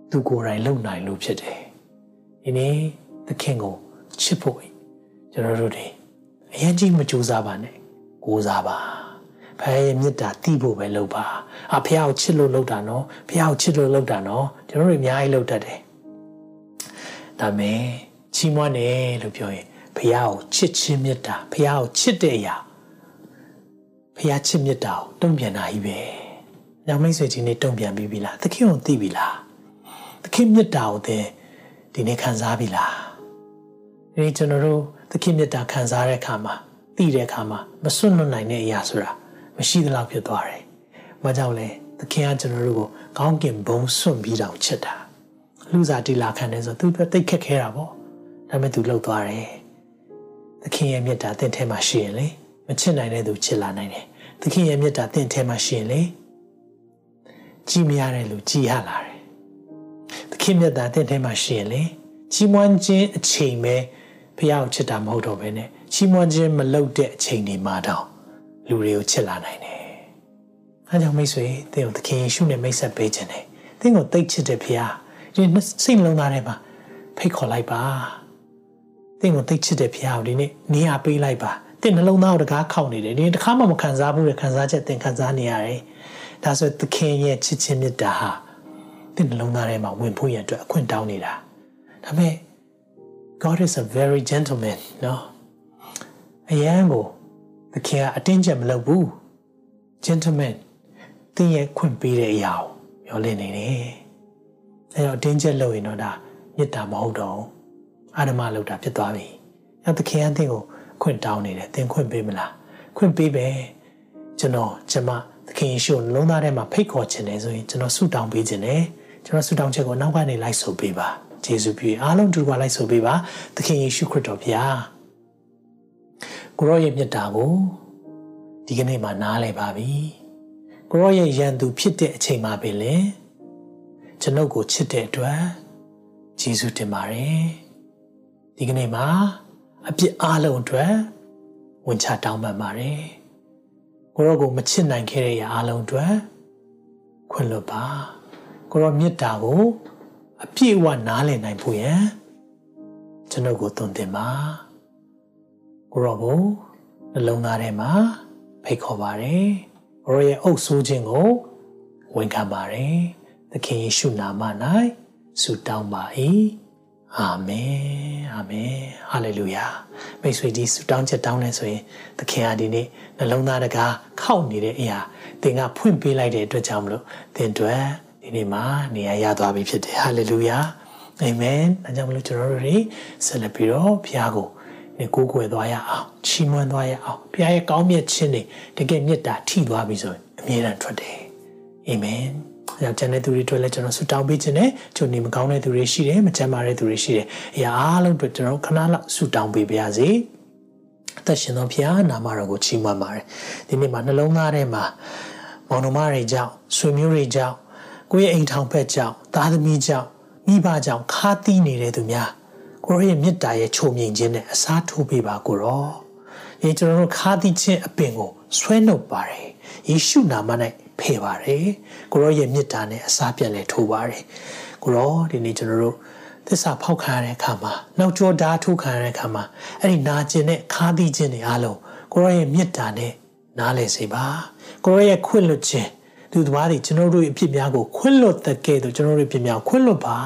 သူကိုယ်တိုင်လုံနိုင်လို့ဖြစ်တယ်ဒီနေ့သခင်ကိုချစ်ဖို့ကျွန်တော်တို့တွေအရင်ကြီးမကြိုးစားပါနဲ့ကိုးစားပါဖခင်ရဲ့မေတ္တာတိဖို့ပဲလုပ်ပါအဖခင်ကိုချစ်လို့လုပ်တာနော်ဖခင်ကိုချစ်လို့လုပ်တာနော်ကျွန်တော်တို့အများကြီးလုပ်တတ်တယ်ဒါမဲ့ချီးမွမ်းတယ်လို့ပြောရင်ဖခင်ကိုချစ်ခြင်းမေတ္တာဖခင်ကိုချစ်တဲ့အရာဖခင်ချစ်မေတ္တာကိုတုံ့ပြန်တာကြီးပဲ။ ညမိတ်ဆွေကြီးနေတုံ့ပြန်ပြီးပြီလား။သခင်ကိုသိပြီလား။သခင်မေတ္တာကိုသင်ဒီနေ့ခံစားပြီလား။ဒီကျွန်တော်တို့သခင်မေတ္တာခံစားတဲ့အခါမှာသိတဲ့အခါမှာမစွန့်လွတ်နိုင်တဲ့အရာဆိုတာမရှိသလောက်ဖြစ်သွားတယ်။ဘာကြောင့်လဲ။သခင်ကကျွန်တော်တို့ကိုကောင်းကင်ဘုံစွန့်ပြီးတောင်ချစ်တာ။လူစားတိလာခံတယ်ဆိုသူတို့တိတ်ခက်ခဲတာပေါ့။ဒါပေမဲ့သူလှုပ်သွားတယ်။သခင်ရဲ့မေတ္တာသင်ထဲမှာရှိရင်လေမချစ်နိုင်တဲ့သူချစ်လာနိုင်တယ်။သခင်ရဲ့မေတ္တာသင်ထဲမှာရှိရင်လေ ကြည်မရတဲ့လူကြည်ရလာတယ်။သခင်မြတ်တာတင့်ထဲမှာရှိရင်လေကြီးမွမ်းခြင်းအချိန်ပဲဖះကိုချစ်တာမဟုတ်တော့ဘဲနဲ့ကြီးမွမ်းခြင်းမလုပ်တဲ့အချိန်တွေမှာတော့လူတွေကိုချစ်လာနိုင်တယ်။အဲကြောင့်မိတ်ဆွေသင်ကိုသခင်ယေရှုနဲ့မိတ်ဆက်ပေးခြင်းနဲ့သင်ကိုသိချစ်တဲ့ဖះဒီစိတ်လုံးသားထဲမှာဖိတ်ခေါ်လိုက်ပါ။သင်ကိုသိချစ်တဲ့ဖះကိုဒီနေ့နေရာပေးလိုက်ပါ။သင်နှလုံးသားကိုတကားခောက်နေတယ်ဒီတခါမှမခံစားဘူးတဲ့ခံစားချက်သင်ခံစားနေရတယ်။ ဒါဆိုသခင်ရဲ့ချစ်ချင်းမေတ္တာဟာသင်နှလုံးသားထဲမှာဝင်ဖို့ရအတွက်အခွင့်တောင်းနေတာဒါပေမဲ့ God is a very gentleman နော်အယံကိုသခင်ကအတင်းကျပ်မလုပ်ဘူး gentleman သင်ရဲ့ခွင့်ပေးတဲ့အရာကိုပြောလင်းနေတယ်အဲတော့အတင်းကျပ်လုပ်ရင်တော့ဒါမေတ္တာမဟုတ်တော့အာဓမလုပ်တာဖြစ်သွားပြီအဲသခင်ကသင်ကိုခွင့်တောင်းနေတယ်သင်ခွင့်ပေးမလားခွင့်ပေးပဲကျွန်တော်ကျမသ ခင်ယေရှုကိုလုံးသားထဲမှာဖိတ်ခေါ်ခြင်းတယ်ဆိုရင်ကျွန်တော်ဆုတောင်းပေးခြင်းတယ်ကျွန်တော်ဆုတောင်းချက်ကိုနောက်ကနေလိုက်ဆိုပေးပါယေရှုပြုအားလုံးတူပါလိုက်ဆိုပေးပါသခင်ယေရှုခရစ်တော်ဘုရားကိုရောရဲ့မြတ်တာကိုဒီကနေ့မှနားလည်ပါပြီကိုရောရဲ့ယံသူဖြစ်တဲ့အချိန်မှာပဲလေကျွန်ုပ်ကိုချစ်တဲ့အတွက်ယေရှုတင်ပါတယ်ဒီကနေ့မှာအပြစ်အားလုံးအတွက်ဝန်ချတောင်းပန်ပါတယ် ကိုရောကိုမချစ်နိုင်ခဲ့တဲ့အားလုံးအတွက်ခွင့်လွတ်ပါကိုရောမေတ္တာကိုအပြည့်အဝနားလည်နိုင်ဖို့ရန်ကျွန်ုပ်ကိုသွန်သင်ပါကိုရောကိုနှလုံးသားထဲမှာဖိတ်ခေါ်ပါတယ်ကိုရောရဲ့အုပ်ဆိုးခြင်းကိုဝန်ခံပါတယ်သခင်ယေရှုနာမ၌ဆုတောင်းပါ၏ အာမင်အာမင်ဟာလေလုယာမိတ်ဆွေဒီဆုတောင်းချက်တောင်းလဲဆိုရင်သခင်ဟာဒီနေ့နှလုံးသားတကားခောက်နေတဲ့အရာသင်ကဖွင့်ပေးလိုက်တဲ့အတွက်ကြောင့်မလို့သင်တို့ဒီနေ့မှာနေရာရသွားပြီဖြစ်တယ်ဟာလေလုယာအာမင်ဒါကြောင့်မလို့ကျွန်တော်တို့တွေဆက်လက်ပြီးတော့ဘုရားကိုနေကိုးကွယ်သွားရအောင်ချီးမွမ်းသွားရအောင်ဘုရားရဲ့ကောင်းမြတ်ခြင်းတွေတကယ်မေတ္တာထိသွားပြီဆိုရင်အမြဲတမ်းထွက်တယ်အာမင်။ ယောက်ျားနဲ့သူတွေတွေ့လဲကျွန်တော်ဆူတောင်းပေးခြင်းနဲ့ကျွန်နေမကောင်းတဲ့သူတွေရှိတယ်မချမ်းသာတဲ့သူတွေရှိတယ်။အရာအားလုံးအတွက်ကျွန်တော်ခဏလောက်ဆူတောင်းပေးပါရစေ။အသက်ရှင်သောဘုရားနာမတော်ကိုချီးမွမ်းပါတယ်။ဒီနေ့မှာနှလုံးသားထဲမှာမောင်နှမတွေကြောင့်ဆွေမျိုးတွေကြောင့်ကိုယ့်ရဲ့အိမ်ထောင်ဖက်ကြောင့်သားသမီးကြောင့်မိဘကြောင့်ခါသီးနေတဲ့သူများကိုရောရဲ့မေတ္တာရဲ့ချုံမြင့်ခြင်းနဲ့အစားထိုးပေးပါကိုရော။ဒီကျွန်တော်တို့ခါသီးခြင်းအပင်ကိုဆွဲနှုတ်ပါတယ်။ယေရှုနာမ၌ ဖယ်ပါတယ်ကိုရောရဲ့မေတ္တာနဲ့အစားပြန်လဲထိုးပါတယ်ကိုရောဒီနေ့ကျွန်တော်တို့သစ္စာဖောက်ခံရတဲ့အခါမှာနောက်ကျော်ဓာတ်ထုတ်ခံရတဲ့အခါမှာအဲ့ဒီနာကျင်တဲ့ခါးသီးခြင်းတွေအားလုံးကိုရောရဲ့မေတ္တာနဲ့နားလည်စေပါကိုရောရဲ့ခွင့်လွတ်ခြင်းသူတစ်ပါးတွေကျွန်တော်တို့အဖြစ်များကိုခွင့်လွတ်တဲ့ကဲ့သို့ကျွန်တော်တို့အဖြစ်များခွင့်လွတ်ပါ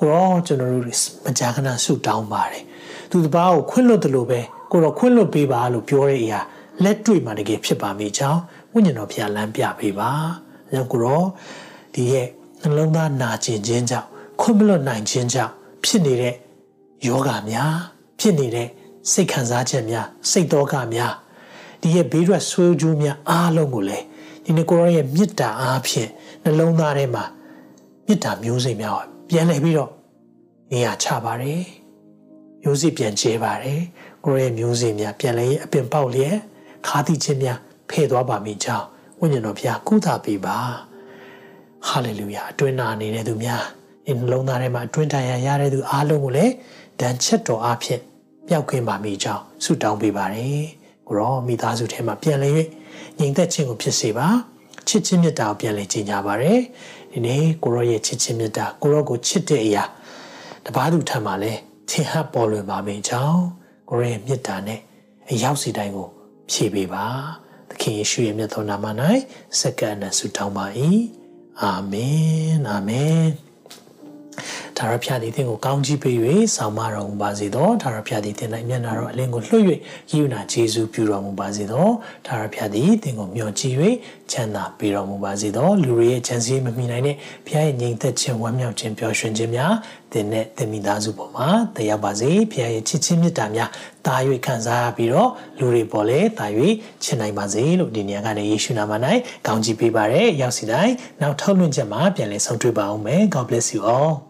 ကိုရောကျွန်တော်တို့မကြာခဏဆုတောင်းပါတယ်သူတစ်ပါးကိုခွင့်လွတ်တယ်လို့ပဲကိုရောခွင့်လွတ်ပေးပါလို့ပြောတဲ့အရာလက်တွေ့မှာတကယ်ဖြစ်ပါမိကြောင်း ဝိညာဉ်တော်ဖျားလမ်းပြပေးပါ။အဲကိုရောဒီရဲ့နှလုံးသားနာကျင်ခြင်းကြောင့်ခွင့်မလွတ်နိုင်ခြင်းကြောင့်ဖြစ်နေတဲ့ယောဂများဖြစ်နေတဲ့စိတ်ခံစားချက်များစိတ်တော်ကများဒီရဲ့ဘေးရွက်ဆွေးကြိုးများအားလုံးကိုလည်းဒီနေ့ကိုရောရဲ့မေတ္တာအားဖြင့်နှလုံးသားထဲမှာမေတ္တာမျိုးစိတ်များပြန်လည်ပြီးတော့နေရာချပါတယ်မျိုးစိပြန်ကျဲပါတယ်ကိုရောရဲ့မျိုးစိများပြန်လည်အပင်ပေါက်လျက်ခါသီးခြင်းများ ဖဲ့သွားပါမိကြောင်းဝိညာဉ်တော်ဘုရားကုသပေးပါဟာလေလုယာအတွင်းနာနေတဲ့သူများယဒီနှလုံးသားထဲမှာအတွင်းထန်ရရတဲ့သူအားလုံးကိုလည်းဒဏ်ချက်တော်အဖြစ်ပျောက်ကင်းပါမိကြောင်းဆုတောင်းပေးပါတယ်ကိုရောမိသားစုထဲမှာပြန်လည်၍ညီသက်ခြင်းကိုဖြစ်စေပါချစ်ချင်းမြတ်တာကိုပြန်လည်ကြီးညာပါတယ်ဒီနေ့ကိုရောရဲ့ချစ်ချင်းမြတ်တာကိုရောကိုချစ်တဲ့အရာတပားသူထံမှာလဲထင်ဟပ်ပေါ်လွင်ပါမိကြောင်းကိုရောရဲ့မြတ်တာနဲ့အရောက်စီတိုင်းကိုဖြည့်ပေးပါသ ခင်ယေရှုရဲ့မြတ်သောနာမ၌စက္ကန့်နဲ့ဆုတောင်းပါ၏အာမင်အာမင် ဒါရဖျားသည်သင်ကိုကောင်းကြီးပေး၍ဆောင်မတော်မူပါစေသောဒါရဖျားသည်သင်၌မျက်နာတော်အလင်းကိုလွှတ်၍ယေနာဂျေဇုပြုတော်မူပါစေသောဒါရဖျားသည်သင်ကိုမျှော်ကြည့်၍ချမ်းသာပေးတော်မူပါစေသောလူတွေရဲ့ချမ်းစည်းမမိနိုင်တဲ့ဖျားရဲ့ငြိမ်သက်ခြင်းဝမ်းမြောက်ခြင်းပျော်ရွှင်ခြင်းများသင်နဲ့သင်မိသားစုပေါ်မှာတရားပါစေဖျားရဲ့ချစ်ချင်းမေတ္တာများတာ၍ခံစားရပြီးတော့လူတွေပေါ်လဲတာ၍ချင်နိုင်ပါစေလို့ဒီနေရာကနေယေရှုနာမ၌ကောင်းချီးပေးပါရယ်ရောက်စီတိုင်းနောက်ထောက်လွှင့်ချက်မှာပြန်လည်ဆုံးတွေ့ပါအောင်မယ် God bless you all